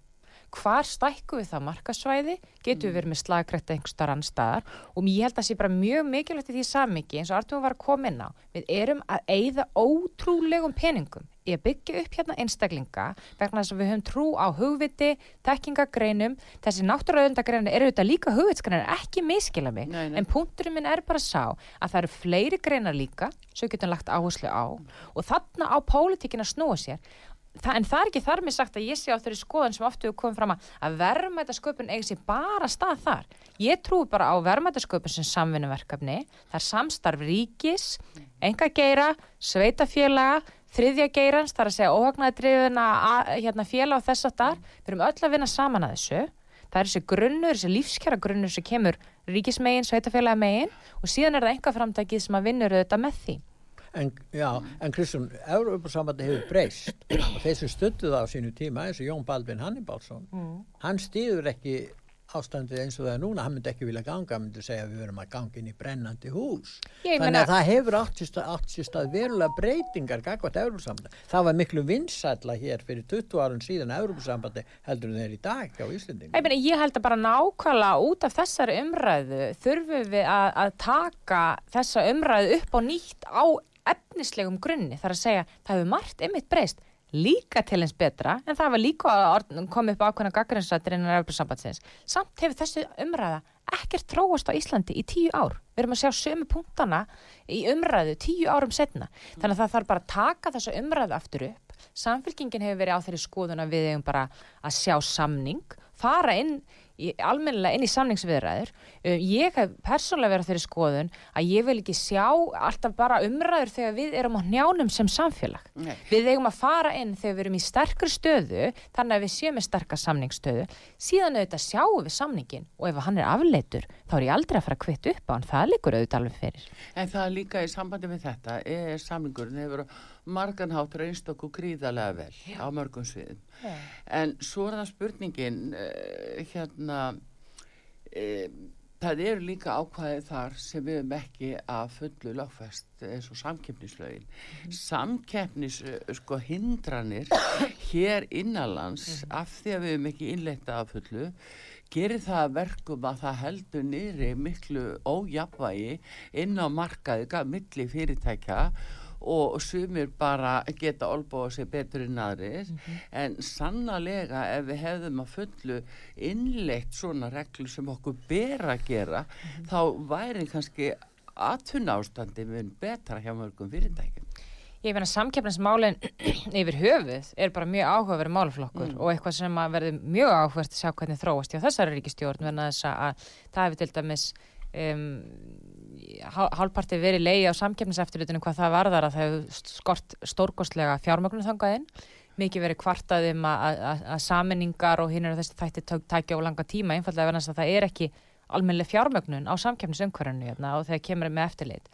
Hvar stækku við það markasvæði, getum við verið með slagkrætt einhverstaðar annstaðar og ég held að það sé bara mjög mikilvægt í því samingi eins og Artur var að koma inn á. Við erum að eigða ótrúlegum peningum að byggja upp hérna einstaklinga vegna þess að við höfum trú á hugviti, tekkingagreinum, þessi náttúruauðundagreinu eru auðvitað líka hugvitsgreinar, ekki miskila mig, Nei, nei. en punkturinn minn er bara sá að það eru fleiri greinar líka sem getum lagt áherslu á. Og þarna á pólitíkin að snúa sér. Þa, en það er ekki þar með sagt að ég sé á þeirri skoðan sem ofta hefur komið fram að, að verðmætasköpun eigi sér bara stað þar. Ég trúi bara á verðmætasköpun sem samvinnuverkefni, það er samstarf ríkis, enga geira, sveitafélaga, þriðja geirans, það er að segja óhagnaði drifuna hérna, félag og þess að þar. Við erum öll að vinna saman að þessu. Það er þessi grunnur, þessi lífskjara grunnur sem kemur ríkismegin, sveitafélaga megin og síðan er það enga framtækið sem að vinnur auðvitað með því. En, já, en Kristján, Európa-sambandi hefur breyst og þeir sem stuttu það á sínu tíma eins og Jón Baldvin Hannibalsson hann stýður ekki ástandið eins og það er núna, hann myndi ekki vilja ganga hann myndi segja að við verum að ganga inn í brennandi hús. Ég þannig að það hefur átt sér stað, átt sér stað verulega breytingar gagvart Európa-sambandi það var miklu vinsætla hér fyrir 20 árum síðan Európa-sambandi heldur þeir í dag á Íslendingum. Ég, meina, ég held að bara nákvæmlega út af þessari umræðu þurfum við að, að taka þessa umræðu upp á nýtt á efnislegum grunni. Það er að segja, það hefur margt einmitt breyst líka til eins betra, en það var líka að koma upp ákveðna gaggrinsrættir innan Európa-sambandsins. Samt hefur þessi umræða ekkert tróast á Íslandi í tíu ár. Við erum að sjá sömu punktana í umræðu tíu árum setna. Þannig að það þarf bara að taka þessa umræðu aftur upp. Samfélkingin hefur verið á þeirri skoðun að við hefum bara að sjá samning, fara inn í, almennilega inn í samningsviðræður. Uh, Ég hef persónulega verið þeirri skoðun að ég vil ekki sjá alltaf bara umræður þegar við erum á njánum sem samfélag. Nei. Við eigum að fara inn þegar við erum í sterkri stöðu, þannig að við séum með sterkar samningsstöðu. Síðan auðvitað sjáum við samningin og ef hann er afleitur, þá er ég aldrei að fara að kvitt upp á hann. Það liggur auðvitað alveg fyrir. En það líka í sambandi með þetta er samlingurinn hefur á margan hátt reynst okkur gríðarlega vel á mörgum sviðum. En svo er það spurningin uh, hérna uh, það eru líka ákvæðið þar sem við höfum ekki að fullu lögfest eins og samkeppnislögin. Samkeppnis uh, sko hindranir hér innanlands af því að við höfum ekki innleita að fullu gerir það verkum að það heldur niðri miklu ójapvægi inn á markaði, milli fyrirtækja og sumir bara geta olbúið sér betur en aðrir mm -hmm. en sannlega ef við hefðum að fullu innleitt svona reglu sem okkur ber að gera mm -hmm. þá væri kannski aðtunna ástandi mun betra hjá mörgum fyrirtækjum. Ég finna samkeppnismálinn yfir höfuð er bara mjög áhugaverið málflokkur mm. og eitthvað sem að verði mjög áhugavert að sjá hvernig þróast hjá þessari ríkistjórn verna þess að það hefur til dæmis um, hálfparti verið leiði á samkjöfniseftirlutinu hvað það varðar að það hefur skort stórkostlega fjármögnum þangaðinn mikið verið kvartaðum að saminningar og hinn er þessi þætti tækja á langa tíma. Einfallega verðast að það er ekki almennileg fjármögnun á samkjöfnisumkvarðinu hérna, og þegar kemur með eftirlit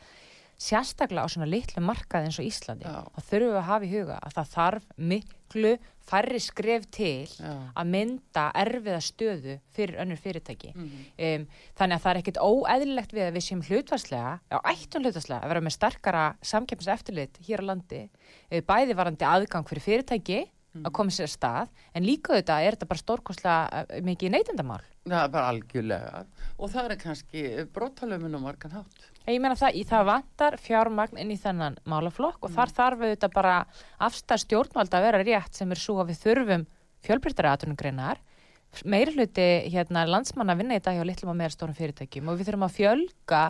sérstaklega á svona litlu markað eins og Íslandi Já. þá þurfum við að hafa í huga að það þarf miklu færri skref til Já. að mynda erfiða stöðu fyrir önnur fyrirtæki mm -hmm. um, þannig að það er ekkit óeðlilegt við að við séum hlutvarslega á ættum hlutvarslega að vera með starkara samkjöfniseftirlit hér á landi eh, bæði varandi aðgang fyrir fyrirtæki mm. að koma sér að stað en líka þetta er þetta bara stórkoslega eh, mikið neytendamál Já, bara algjörlega og það er kannski bróttalöfun og margan hátt Ég meina það, í það vantar fjármagn inn í þennan málaflokk og mm. þar þarf þetta bara afstæð stjórnvalda að vera rétt sem er svo að við þurfum fjölbryttari aðtunumgreinar meiri hluti hérna, landsmanna vinna í dag hjá litlum og meira stórum fyrirtækjum og við þurfum að fjölga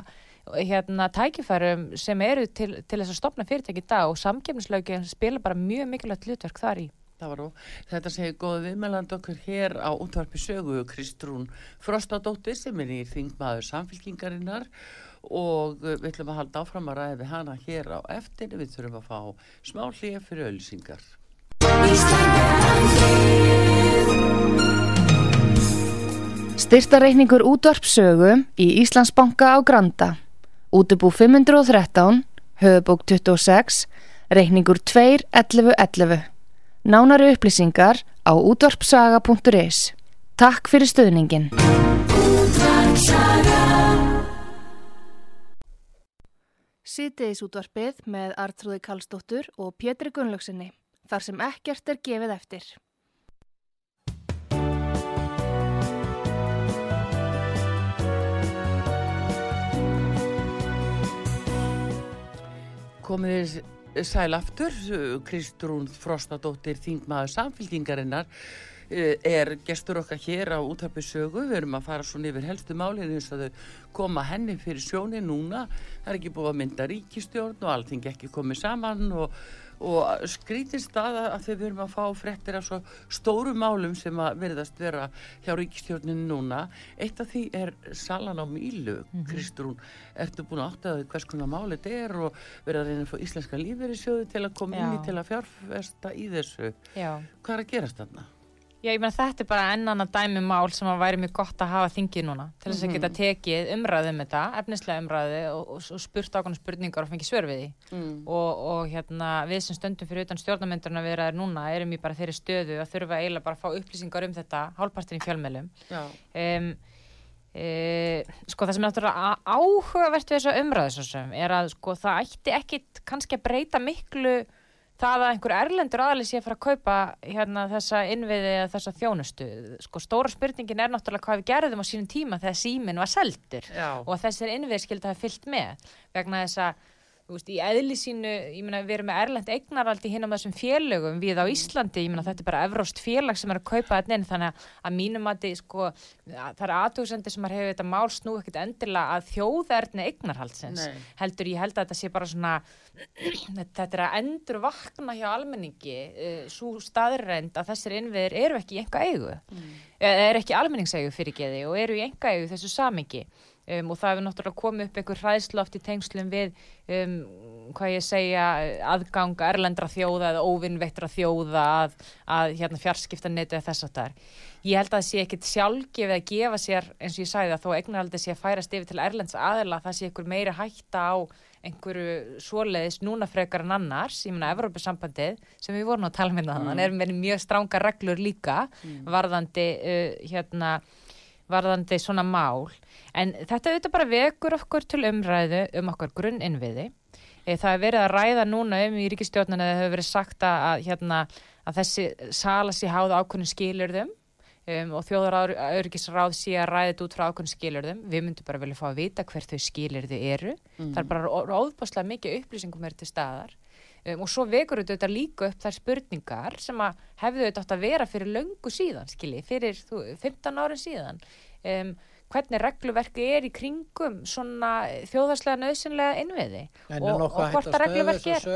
hérna, tækifærum sem eru til, til þess að stopna fyrirtæki í dag og samgefnislaugin spila bara mjög mikilvægt hlutverk þar í Þetta segir góð viðmæland okkur hér á útvarpi sögu Kristrún Frostadóttir sem er í þingmaður samfélkingarinnar og við ætlum að halda áfram að ræði hana hér á eftir. Við þurfum að fá smá hlýja fyrir öllisingar Styrtareikningur útvarpsögu í Íslandsbanka á Granda. Útubú 513 höfubók 26 reikningur 2.11.11 Nánari upplýsingar á útvarpsaga.is Takk fyrir stöðningin. Sýtiðis útvarpið með Artrúði Kallstóttur og Pétri Gunnlaugsinni þar sem ekkert er gefið eftir. Komið Sæl aftur, Kristrún Frostadóttir Þingmaður samfélkingarinnar eh, er gestur okkar hér á útarpisögu, við erum að fara svona yfir helstu málið eins að þau koma henni fyrir sjóni núna, það er ekki búið að mynda ríkistjórn og allting ekki komið saman og og skrítist að að þau verðum að fá frettir af svo stóru málum sem að verðast vera hjá ríkistjórninu núna eitt af því er Salan á Mílu mm -hmm. Kristrún, ertu búin að áttaða hvers konar máli þetta er og verða að fá íslenska lífeyrisjóðu til að koma Já. inn í til að fjárfesta í þessu Já. hvað er að gerast þarna? Já, ég meina þetta er bara ennan að dæmi mál sem að væri mjög gott að hafa þingið núna til þess að geta mhm. tekið umræðið um þetta, efnislega umræðið og, og, og spurt ákvæmlega spurningar og fengið svörfiði mm. og, og hérna við sem stöndum fyrir utan stjórnamöndurna við erum núna erum í bara þeirri stöðu að þurfa eiginlega bara að fá upplýsingar um þetta hálfpartin í fjölmjölum um, e, sko það sem er náttúrulega áhugavert við þessu umræðið er að sko það ætti ekkit kannski að breyta miklu það að einhver erlendur aðli sé að fara að kaupa hérna, þessa innviði eða þessa þjónustu sko stóra spurningin er náttúrulega hvað við gerðum á sínum tíma þegar símin var seldur Já. og þessir að hafa fyllt með vegna þess að veist, í eðli sínu, ég meina við erum með erlend eignaraldi hinn á þessum félögum við á Íslandi, ég meina þetta er bara evróst félag sem er að kaupa þetta inn, þannig að mínum að þið sko, það er aðtúsendir sem hefur þetta mál snú ekkert endilega að þjóðerni eignarhaldsins Nei. heldur ég held að þetta sé bara svona þetta er að endur vakna hjá almenningi uh, eh, svo staðrænt að þessir innviðir eru ekki í enga eigu mm. er ekki almenningseigu fyrir geði og eru í enga eigu þessu samingi Um, og það hefur náttúrulega komið upp einhver hræðsloft í tengslum við um, hvað ég segja aðganga erlendra þjóða eða óvinnveittra þjóða að, að hérna, fjarskipta neti eða þess að það er. Ég held að það sé ekkit sjálfgefið að gefa sér eins og ég sagði að þó eignarhaldi sé að færast yfir til erlends aðela það sé einhver meiri hætta á einhverju svoleiðis núna frekar en annars, ég menna Evrópusambandið sem við vorum á talminna um mm. þannig er með mjög stránga reglur líka mm. varðandi uh, hérna varðandi svona mál en þetta auðvitað bara vekur okkur til umræðu um okkur grunninnviði e, það er verið að ræða núna um í ríkistjórnuna það hefur verið sagt að, hérna, að þessi sala sér háða ákvörnum skilurðum um, og þjóðarauðurkisráð sé að ræða þetta út frá ákveðin skilurðum. Við myndum bara vilja fá að vita hver þau skilurðu eru. Mm. Það er bara óðbáslega mikið upplýsingum er til staðar. Um, og svo vekur þetta líka upp þær spurningar sem að hefðu þetta átt að vera fyrir löngu síðan, skilji, fyrir þú, 15 árin síðan. Um, hvernig regluverki er í kringum svona þjóðarslega nöðsynlega innviði En og, og hvort að regluverki er.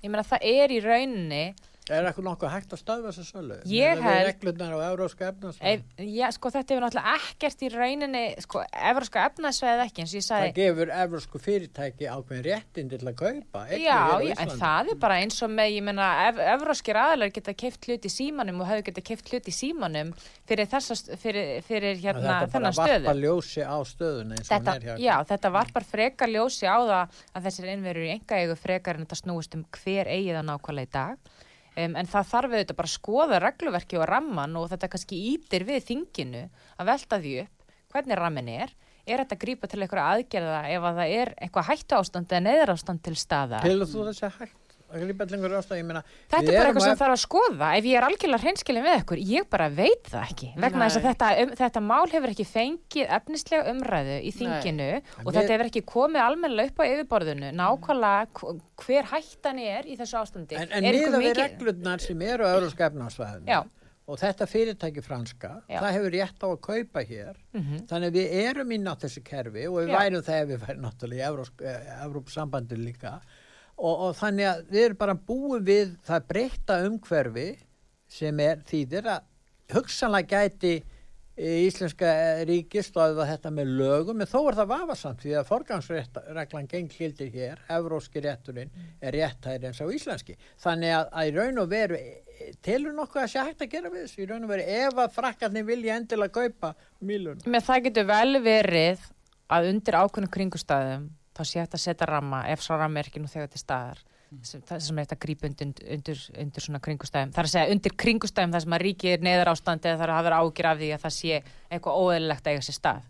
Ég meina það er í rauninni Er eitthvað nokkuð hægt að stöða þessu sölu? Ég held- Reglurnar á euróska Ef, efnarsvæðin. já, sko þetta hefur náttúrulega ekkert í rauninni, sko, evróska efnaðsveið ekki, eins og ég Það sagði, gefur eurósku fyrirtæki ákveðin réttin til að kaupa. já, á en það er bara eins og með, ég meina, ev evróskir aðalar geta keift hlut í símanum og hefur geta keift hlut í símanum fyrir þessa, fyrir, fyrir Að hérna, Þetta bara þennan stöðu. varpa ljósi á stöðuna eins og Þetta, er hér. já, þetta varpar frekar ljósi á það að þessir innverður í enga eigu frekar en þetta snúist um hver eigið það nákvæmlega í dag. Um, en það þarf auðvitað bara að skoða regluverki og ramman og þetta kannski ítir við þinginu að velta því upp hvernig rammin er. Er þetta að grípa til einhverja aðgerða ef að það er eitthvað hættu ástand eða neðar ástand til staða? Pilur þú þessi hægt Ég meina, Þetta við er bara eitthvað sem þarf að skoða. Ef ég er algjörlega hreinskilin við ykkur, ég bara veit það ekki. Vegna þess að Nei. þetta, um, þetta mál hefur ekki fengið efnislega umræðu í þinginu og En þetta við- hefur ekki komið almennilega upp á yfirborðinu. Nákvæmlega hv- hver hættan er í þessu ástandi. En, en miða við reglurnar sem eru á Já. og þetta fyrirtæki franska, Já. það hefur rétt á að kaupa hér. Mhm. Þannig að við erum inn á þessu kerfi og við Já. værum það ef við værum náttúrulega Og, og þannig að við erum bara búið við það breytta umhverfi sem er þýðir að hugsanlega gæti eh, íslenska ríki stóða þetta með lögum en þó er það vafasamt því að forgangsreglan geng hildir hér, evróski rétturinn er réttæri eins á íslenski. Þannig að, að í raun og veru eh, telur nokkuð að sé hægt að gera við þessu? Í raun og veru ef að frakkarnir vilja endilega kaupa mílun Með það getur vel verið að undir ákveðnum kringustæðum þá sé hægt að setja ramma ef svo ramma er ekki nú þegar til staðar sem, það sem er hægt að grípa undir, undir, undir svona kringustæðum. Það er að segja undir kringustæðum þar sem að ríkið er neðar ástandi eða það er að hafa ágjur af því að það sé eitthvað óeðlilegt að eiga sér stað.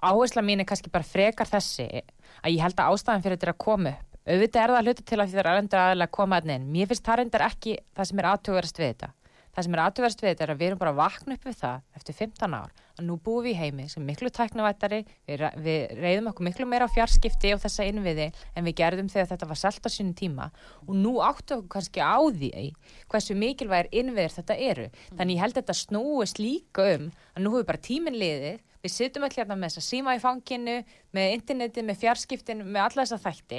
Áhersla mín er kannski bara frekar þessi að ég held að ástæðan fyrir þetta er að koma upp. Auðvitað er það hluti til að því það er aðlendur aðalega að koma að inn. Mér finnst það reyndar ekki það sem er aðtjóðverðast við þetta. Það sem er aðtjóðverðast við þetta er að við erum bara að vakna upp við það eftir 15 ár að nú búum við í heimi sem miklu tæknavættari, við, við reyðum okkur miklu meira á fjarskipti og þessa innviði en við gerðum þegar þetta var selt á sínum tíma og nú áttu okkur kannski á því hversu mikilvægir innviðir þetta eru. Þannig ég held að þetta snúist líka um að nú hefur bara tíminn liðið Við sittum allir hérna með þess að síma í fanginu, með interneti, með fjarskiptin, með alla þessa þætti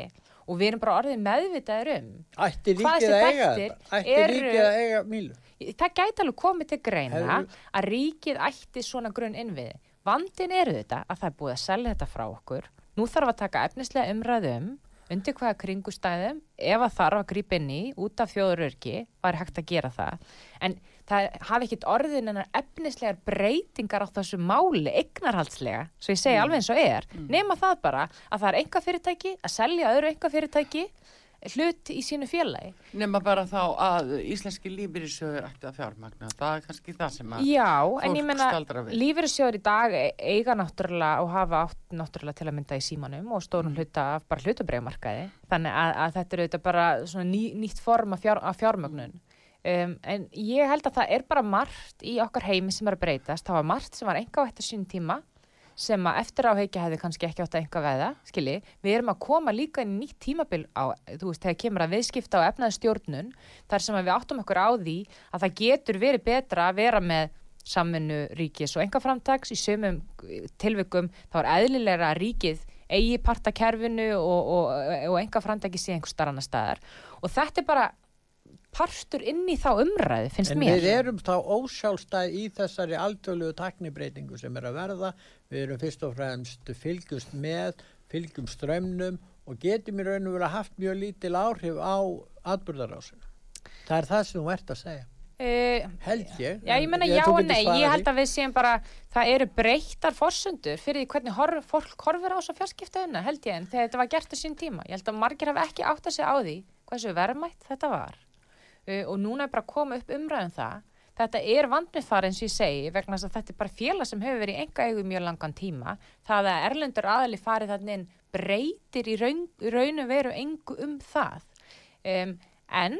og við erum bara orðið meðvitaður um. Ætti ríkið að eiga þetta? Ætti ríkið að eiga mílu? Það gæti alveg komið til greina Hefur- að ríkið ætti svona grunn innviði. Vandin eru þetta að það er búið að selja þetta frá okkur. Nú þarf að taka efnislega umræðum undir hvaða kringustæðum ef að þarf að grípa inn í út af þjóðurörki var hægt að gera það. En það hafi ekkit orðin en efnislegar breytingar á þessu máli eignarhaldslega, svo ég segi alveg eins og er, nema það bara að það er enga fyrirtæki að selja öðru enga fyrirtæki hlut í sínu félagi. Nefna bara þá að íslenski lífyrirsjóður ætti að fjármagna. Það er kannski það sem að Já, en ég menna lífeyrissjóður í dag eiga náttúrulega og hafa átt náttúrulega til að mynda í símanum og Mm. stórun hluta af bara hlutabreiðmarkaði þannig að, að þetta er auðvitað bara ný, nýtt form af, fjár, af fjármögnun um, en ég held að það er bara margt í okkar heimi sem er að breytast það var margt sem var enga á þetta sín tíma sem að eftir áheikja hefði kannski ekki átt að enga veða, skilji, við erum að koma líka inn í nýtt tímabil á, þú veist, þegar kemur að viðskipta og efnaði stjórnun þar sem við áttum okkur á því að það getur verið betra að vera með samvinnu ríkis og engaframtags í sömum tilvikum þá er eðlilega ríkið eigi partakerfinu og, og, og engaframtagi sé einhver starf annar staðar. Og þetta er bara partur inn í þá umræðu, finnst En mér. við erum þá ósjálfstæð í þessari alþjóðlegu taknibreitingu sem er að verða. Við erum fyrst og fremst fylgjumst með, fylgjum strömmnum og getum í raun og verið haft mjög lítil áhrif á atbyrðarásinu. Það er það sem þú ert að segja. Uh, Held ég. Já, ég menna En já og nei, ég held að við séum bara, það eru breyttar forsendur fyrir því hvernig horf, fólk horfir á svo fjarskiptaðuna, held ég, en þegar þetta var gert á sín tíma. Ég held að margir hafa ekki átt að segja á því hversu verðmætt þetta var. Uh, og núna er bara að koma upp umræðum það. Þetta er vandmið eins og ég segi, vegna þess að þetta er bara félag sem hefur verið í enga eigu mjög langan tíma. Það að Erlendur aðali farið þannig inn breytir í raun, raun og veru engu um það. Um, en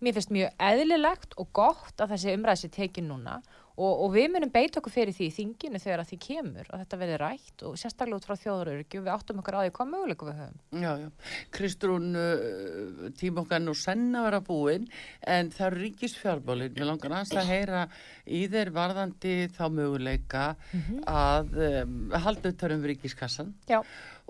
mér finnst mjög eðlilegt og gott að þessi umræðs er tekin núna og, og við munum beita okkur fyrir því í þinginu þegar því kemur og þetta verði rætt og sérstaklega út frá þjóðuröryggi og við áttum okkur á því hvað möguleikum við höfum. Já, já. Kristrún, uh, tíma okkar nú senna vera búinn, en það eru ríkisfjármálinn. Mér langar aðeins að heyra í þeir varðandi þá möguleika að um, halda uttarum ríkiskassan Já,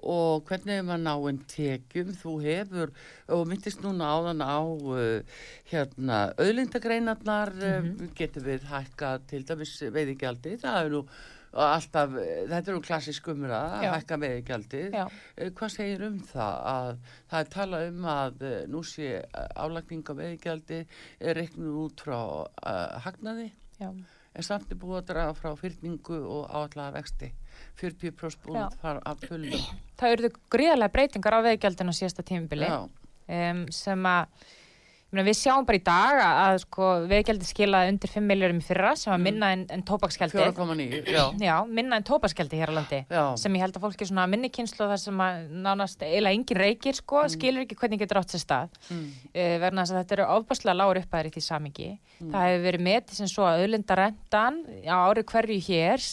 og hvernig er maður náinn tekjum. Þú hefur, og myndist núna áðan á uh, hérna, auðlindagreinarnar, uh, getur við hækka til dæmis veiðigjaldi. Það er nú alltaf, þetta er nú klassisk umræða að hækka veiðigjaldið. já. Eh, Hvað segir um það að það er talað um að eh, nú sé álagning á veðigjaldi er reiknuð út frá uh, hagnaði Já. en samt er búið að draga frá fyrningu og áallega vexti 40% búið Já. að fullum Það eruðu gríðarlega breytingar á veðgjaldinu á síðasta tímubili um, sem að meina, við sjáum bara í dag að, að sko, veðgjaldi skilaði undir 5 miljórum í fyrra sem var minna en, en tópaksgjaldið 4,9 já, Já, minna en tópaksgjaldið hér á landi já, sem ég held að fólki svona minni kynslu þar sem að nánast eiginlega engin reykir sko, skilur ekki hvernig getur átt sér stað. Mm, uh, verðan þess að þetta eru ofbáslega lágur upphæðir í því samingi. Mm. Það hefur verið metið sem svo að auðlindarendan á ári hverju hér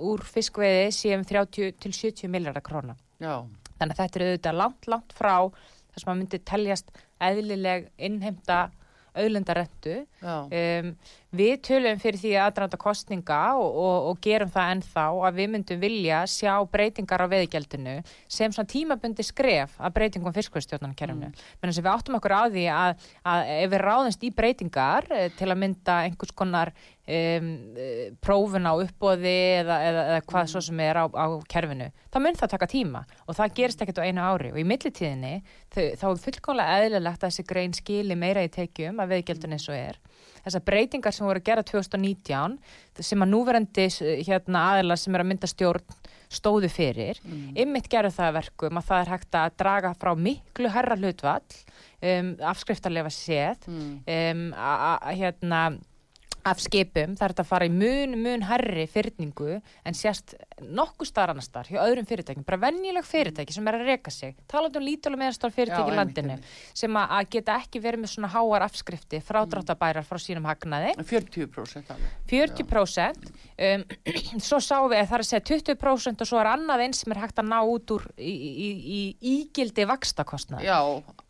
úr fiskveiði séum 30 til 70 miljardar króna. já, Þannig að þetta er auðvitað langt, langt frá þar sem að myndi teljast eðlileg innheimta auðlindarendu. já, Um, við tölum fyrir því aðdraðanda kostninga og, og, og gerum það ennþá að við myndum vilja sjá breytingar á veðigjaldinu sem svona tímabundi skref að breytingum fiskvöðstjórnarkerfinu. Mm. Menn sem við áttum okkur á því að, að ef við ráðumst í breytingar eh, til að mynda einhvers konar um, prófun á uppbóði eða, eða, eða hvað svo sem er á, á kerfinu, þá mun það taka tíma og það gerist ekkert á einu ári. Og í millitíðinni þá er fullkomlega eðlilegt að þessi grein skili meira í tekjum að veðgjaldinu eins og er. Þessar breytingar sem voru að gera 2019 sem að núverandi hérna, aðilar sem er að mynda stjórn stóðu fyrir, mm, ymmit gerðu það að verkum að það er hægt að draga frá miklu herra hlutvall um, afskriftarlefa séð mm, um, a- a- hérna af skipum, er þetta að fara í mun, mun herri fyrningu en sérst nokkuð starf annar starf hjá öðrum fyrirtækjum, bara venjuleg fyrirtæki sem er að reka sig, talandi um lítulega meðanstofn fyrirtæki í Já, einmitt, landinu, einmitt. sem að, geta ekki verið með svona háar afskrifti frádráttabærar frá sínum hagnaði. 40% alveg. 40% um, svo sáum við að það er að segja 20% og svo er annað eins sem er hægt að ná út úr í, í, í ígildi vakstakostnað Já,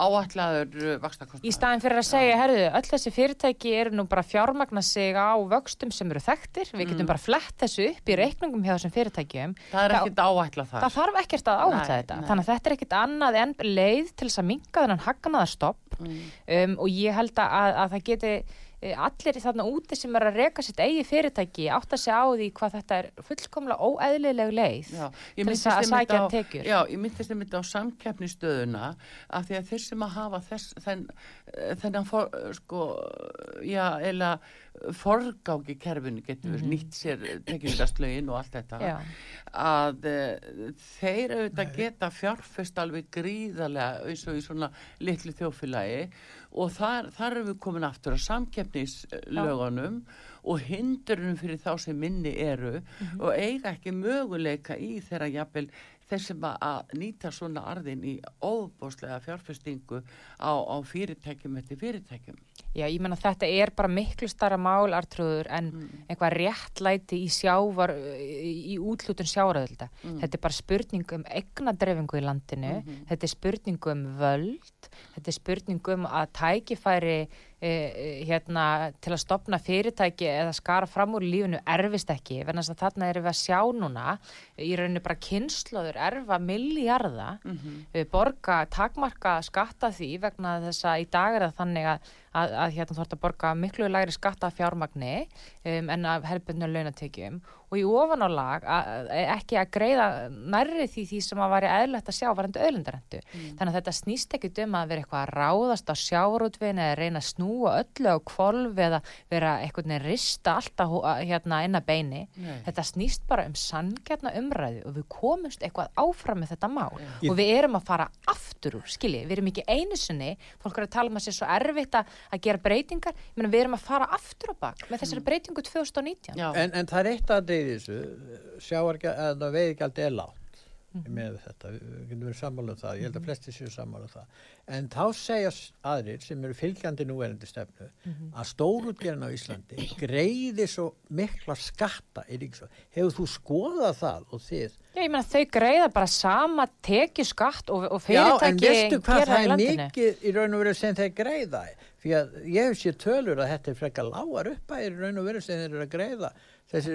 áætlaður vakstakostnað í staðin fyrir að segja, herðu, öll þessi fyrirtæki eru nú bara að fjármagna sig á vöxtum sem eru þekktir, við getum Mm. bara flett þessu upp í reikningum hjá þessum fyrirtækjum. Það er ekkert áætlað þar. Það þarf ekkert að áhætta Nei, þetta. nei. þannig að þetta er ekkert annað en leið til þess að minka þennan hagnaðarstopp. Mm, um, og ég held að, að, að það geti allir þarna úti sem er að reka sitt eigi fyrirtæki átt að segja á því hvað þetta er fullkomlega óeðlileg leið Já, ég til þess að sækja á- tekjur. Já, ég myndist einmitt á samkeppnistöðuna af því að þeir sem að hafa þess, þenn, þennan for, sko, já, eða forgáki kerfinu getur mm nýtt sér tekjumgastlögin og allt þetta Já. að uh, þeir auðvitað geta fjárfest alveg gríðarlega eins og í svona litlu þjófélagi og þar, þar erum við komin aftur að samkeppnislögunum og hindurinn fyrir þá sem minni eru og eiga ekki möguleika í þeirra jafnvel þessum að, nýta svona arðin í óbóðslega fjárfestingu á, á fyrirtækjum eftir fyrirtækjum. Já, ég menna þetta er bara miklu starra mál artrúður en eitthvað réttlæti í sjávar í, útlutun sjáraðölda. Þetta er bara spurning um eignadreifingu í landinu, þetta er spurning um völd, þetta er spurning um að tækifæri hérna til að stopna fyrirtæki eða skara fram úr í lífinu erfist ekki, verðan að þarna erum við að sjá núna í rauninu bara kynnslóður erfa milljarða mm borga takmarka skatta því vegna þess að í dag er það þannig að, að, að hérna þú ert að borga miklu lægri skatta fjármagni um, en af helbunnu launatekjum og í ofanálag að ekki að greiða nærri því því sem að væri eðlert að sjá varandi öðlindarendu. Þannig að þetta snýst ekki um að vera eitthvað að ráðast á sjávarútvin eða reyna að snúa öllu á kvolf eða vera eitthvað neður rista alltaf hérna inn að beini. Nei. Þetta snýst bara um sanngjarna umræðu og við komumst eitthvað áfram með þetta mál Ég- og við erum að fara aftur úr, skiljið, við erum ekki einu sinni, fólk er að tala um að sé svo erfitt að, að gera breytingar, meina við erum að fara aftur á bak með þessari breytingu 2019. Já, En, en það er eitt að deyði þessu, sjáargjald, eða veiðgjald er lágt. með þetta, við getum verið sammála um það, ég held að flesti séu sammála um það. En þá segja s- aðrir sem eru fylgjandi núverandi stefnu að stórútgerðin á Íslandi greiði svo mikla skatta í ríkisvöld. Hefur þú skoðað það og þið? Já, ég meina þau greiða bara sama tekju skatt og, og Já, en fyrirtæki veistu hvað það í er mikið í raun og veru sem þeir greiða? Því að ég hef sér tölur að þetta er frekar lágar uppæðir í raun og veru sem þeir eru að greiða þessi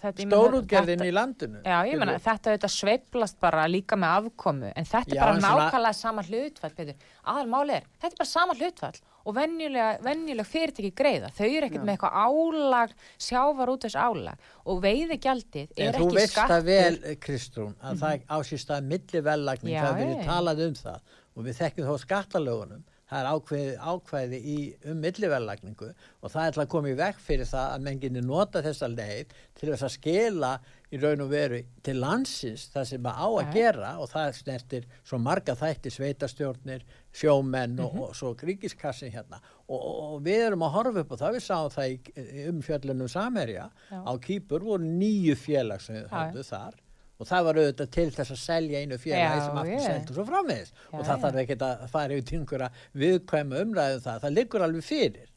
þetta, meina, Stórútgerðin þetta- í landinu. Já, ég meina, þetta auðvitað sveiflast bara líka með afkomu, en þetta er Já, bara en svona- nákvæmlega sama hlutfall, Petur. Aðal máli er, þetta er bara sama hlutfall og venjulega fyrirtæki greiða. Þau eru ekkert með eitthvað álag, sjávar út þessu álag og veiðigjaldið En er þú ekki veist skattur. það vel, Kristrún, að það á sér stað milli vellagning, Já, það er verið talað um það og við þekkjum þá skattalögunum, það er ákveði, ákveði í, um millivellagningu og það er til að koma í vekk fyrir það að menginni nota þessa leið til þess að skila í raun og veru til landsins það sem að á að gera og það snertir svo marga þætti sveitastjórnir, sjómenn og, Mhm. og svo gríkiskassin hérna og, og, og við erum að horfa upp og það við sáum það í, umfjöllunum Samherja Já. á Kýpur voru nýju félag sem Já. höfðu þar og það var auðvitað til þess að selja einu félagi sem aftur seldu svo framvegis. Og það já. þarf ekkert að fara yfir til einhverja viðkvæmu umræðu um það, það liggur alveg fyrir.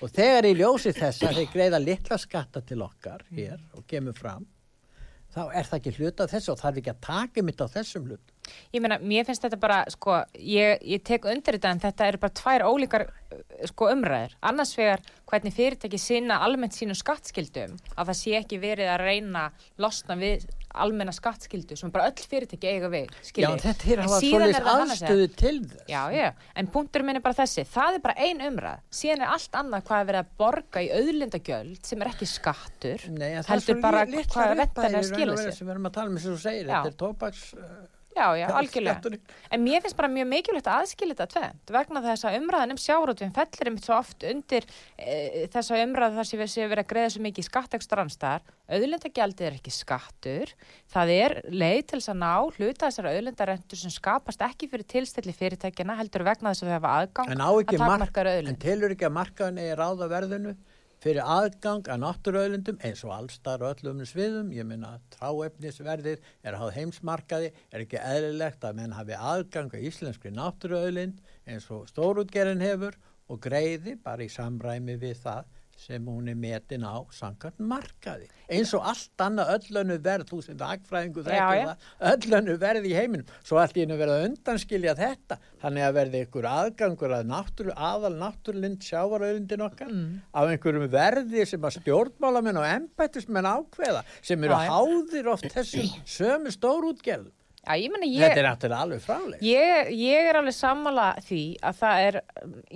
Og þegar í ljósi þess að þeir greiða litla skatta til okkar hér og kemur fram þá er það ekki hluta af þessu og þarf ekki að taka mitt á þessum hlut Ég meina, mér finnst þetta bara, sko, ég, ég tek undir þetta en þetta eru bara tvær ólíkar sko, umræður. Annars vegar hvernig fyrirtæki sinna almennt sínum skattskildum, að það sé ekki verið að reyna losna við almenna skattskildu sem bara öll fyrirtæki eiga við, Já, þetta er En hafa svolítið aðstöðu til þess. Já, já, en punktur minn er bara þessi, það er bara ein umræð, síðan er allt annað hvað er verið að borga í auðlindagjöld sem er ekki skattur, Nei, heldur bara hvað er að skila og veru sér. sem við erum að tala um eins og þú segir, þetta er tóbaks uh, Já, já, algjörlega. En mér finnst bara mjög mikilvægt að aðskilja þetta tvent vegna þess að umræðan um sjárótvinn fellir einmitt svo oft undir e, þessa umræðu þar sem við séum verið að greiða svo mikið skattekstra annstar. Auðlindagjaldið er ekki skattur. Það er leið til þess að ná hluta þessara auðlindarentur sem skapast ekki fyrir tilstilli fyrirtækina heldur vegna þess að við hafa aðgang að mark, takmarkaður en telur ekki að markaðin eigi ráða verðinu fyrir aðgang að náttúruauðlindum eins og allstar og öllum sviðum, ég minna tráefnisverðið er hafa heimsmarkaði, er ekki eðlilegt að menn hafi aðgang að íslenskri náttúruauðlind eins og stórútgerinn hefur og greiði bara í samræmi við það sem hún er metin á samkvæmt markaði. Eins og allt annað öllönu verð, þú sem dagfræðingu þekkir það, öllönu verð í heiminum. Svo allt í hennu verið að undanskilja þetta, þannig að verði ykkur aðgangur að náttúru, aðal náttúrulind sjávarauðlindin okkar Mm. af einhverjum verði sem að stjórnmálamenn og embættismenn ákveða sem eru háðir oft þessum sömu stórútgerðum. Já, ég meni, ég, Þetta er náttúrulega alveg frálega. Ég, ég er alveg sammála því að það er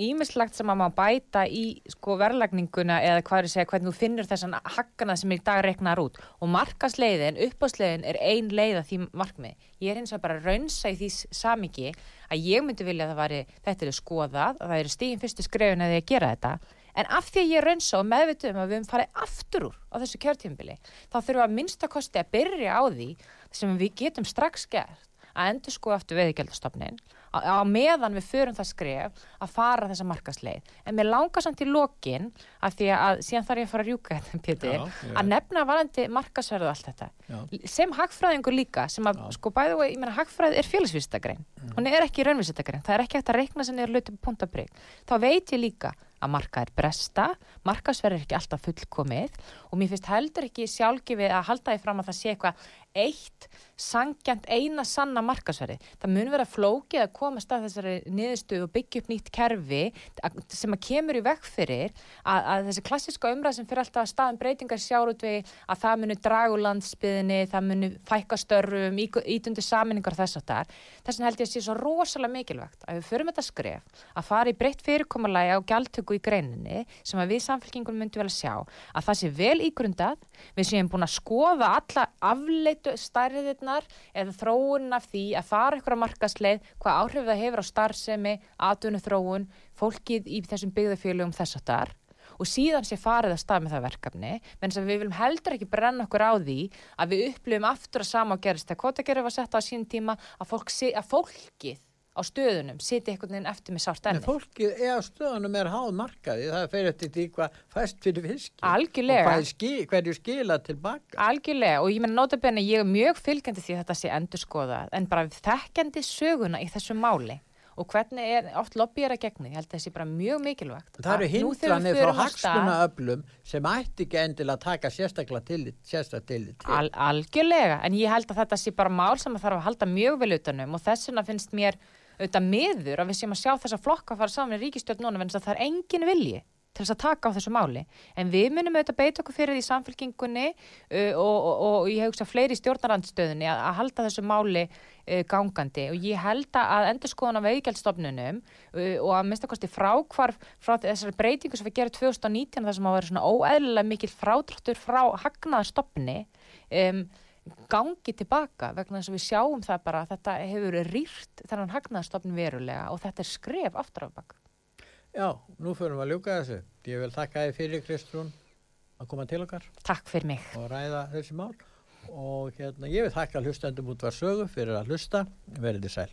ímislegt sem að maður bæta í sko verðlagninguna eða hvað er að segja hvernig þú finnur þessan haggana sem í dag reknar út og markasleiðin, uppásleiðin er ein leið að því markmið. Ég er eins og bara að raunsa í því samiki að ég myndi vilja að það væri, þetta er skoðað, að það eru stíðin fyrstu skrefin að að gera þetta En af því að ég raunsa og meðvitu um að við höfum farið aftur úr á þessu kjörtímbili, þá þurfum við að minnstakosti að byrja á því sem við getum strax gert að endur sko aftur veðigjaldastofnin á, meðan við förum það skref að fara þessa markasleið. En mér langar samt í lokin að því að síðan þarf ég að fara að rjúka þetta, Pétur, Já, að nefna varandi markasverðu allt þetta. Já. Sem hagfræðingur líka, sem að sko bæðu og ég meina hagfræði er félagsvísitagrein. Hún er ekki raunvísitagrein. Það er ekki hægt að reikna sem er hlutum puntabrygg. Þá veit ég líka að markaðir bresta, markasverð er ekki alltaf fullkomið og mér finnst heldur ekki sjálfgefið að halda því fram að það sé eitthvað eitt sangjant eina sanna markasverði. Það mun vera flókið að koma stað þessari niðurstöðu og byggja upp nýtt kerfi að- sem að kemur í vekk fyrir að, að þessi klassiska umræð sem fyrir alltaf að staðum breytingar sjárutvegi að það muni dragu landsbyðinni, það muni fækka störfum, ítundi saminningar þess að þar. Þess vegna held ég að sé svo rosalega mikilvægt að við förum þetta skref að fara í breytt fyrirkomulagi á gjaldtöku í greininni sem að við samfélkingun myndum vel að sjá að það sé vel ígrundað, við séum búin að skoða alla afleitu stærðirnar eða þróun af því að fara ykkur á markasleið, hvað áhrif það hefur á starfsemi, atvinnu þróun, fólkið í þessum byggðafélugum þess að þar og síðan sé farið að stað með það verkefni menn sem við viljum heldur ekki brenna okkur á því að við upplifum aftur að sama gerist þegar kvotagerði var sett á sín tíma að, fólk að fólkið á stöðunum siti einhvern veginn eftir með sárt En enni. fólkið er á stöðunum er háð markaði, það fer eftir því hvað fæst fyrir fiski. Algjörlega. Og hvað er ski, hverju skila tilbaka. Algjörlega og ég meina notabenni ég er mjög fylgjandi því þetta sé endur skoðað en bara þekkjandi söguna í þessu máli og hvernig er oft lobbyir að gegni, ég held að það sé bara mjög mikilvægt. Það eru hindranir frá stað- hagsmunaöflum sem ætti ekki endilega að taka sérstaklega tillit til. Al, algjörlega, en ég held að þetta sé bara mál sem að þarf að halda mjög vel utanum og þess vegna finnst mér auðvitað miður að við séum að sjá þessa flokka fara saman í ríkistjórn núna að það er engin vilji til þess að taka á þessu máli. En við munum auðvitað beita okkur fyrir því samfélkingunni uh, og, og, og ég hugsa fleiri í stjórnarandstöðunni að, að halda þessu máli uh, gangandi. Og ég held að endur skoðan af auðgjaldstofnunum uh, og að mista kosti frákvarf frá þessari breytingu sem við gerum 2019 þar sem að vera svona óeðlilega mikil frádráttur frá hagnaðarstofni um, gangi tilbaka vegna þess að við sjáum það bara að þetta hefur rýrt þennan hagnaðarstofn verulega og þetta er skref aftur af bak. Já, nú fyrir við að ljúka þessu. Ég vil þakka þið fyrir Kristrún að koma til okkar Takk fyrir mig. og ræða þessi mál og hérna, ég vil þakka hlustendum út var sögu fyrir að hlusta. Verðið sæl.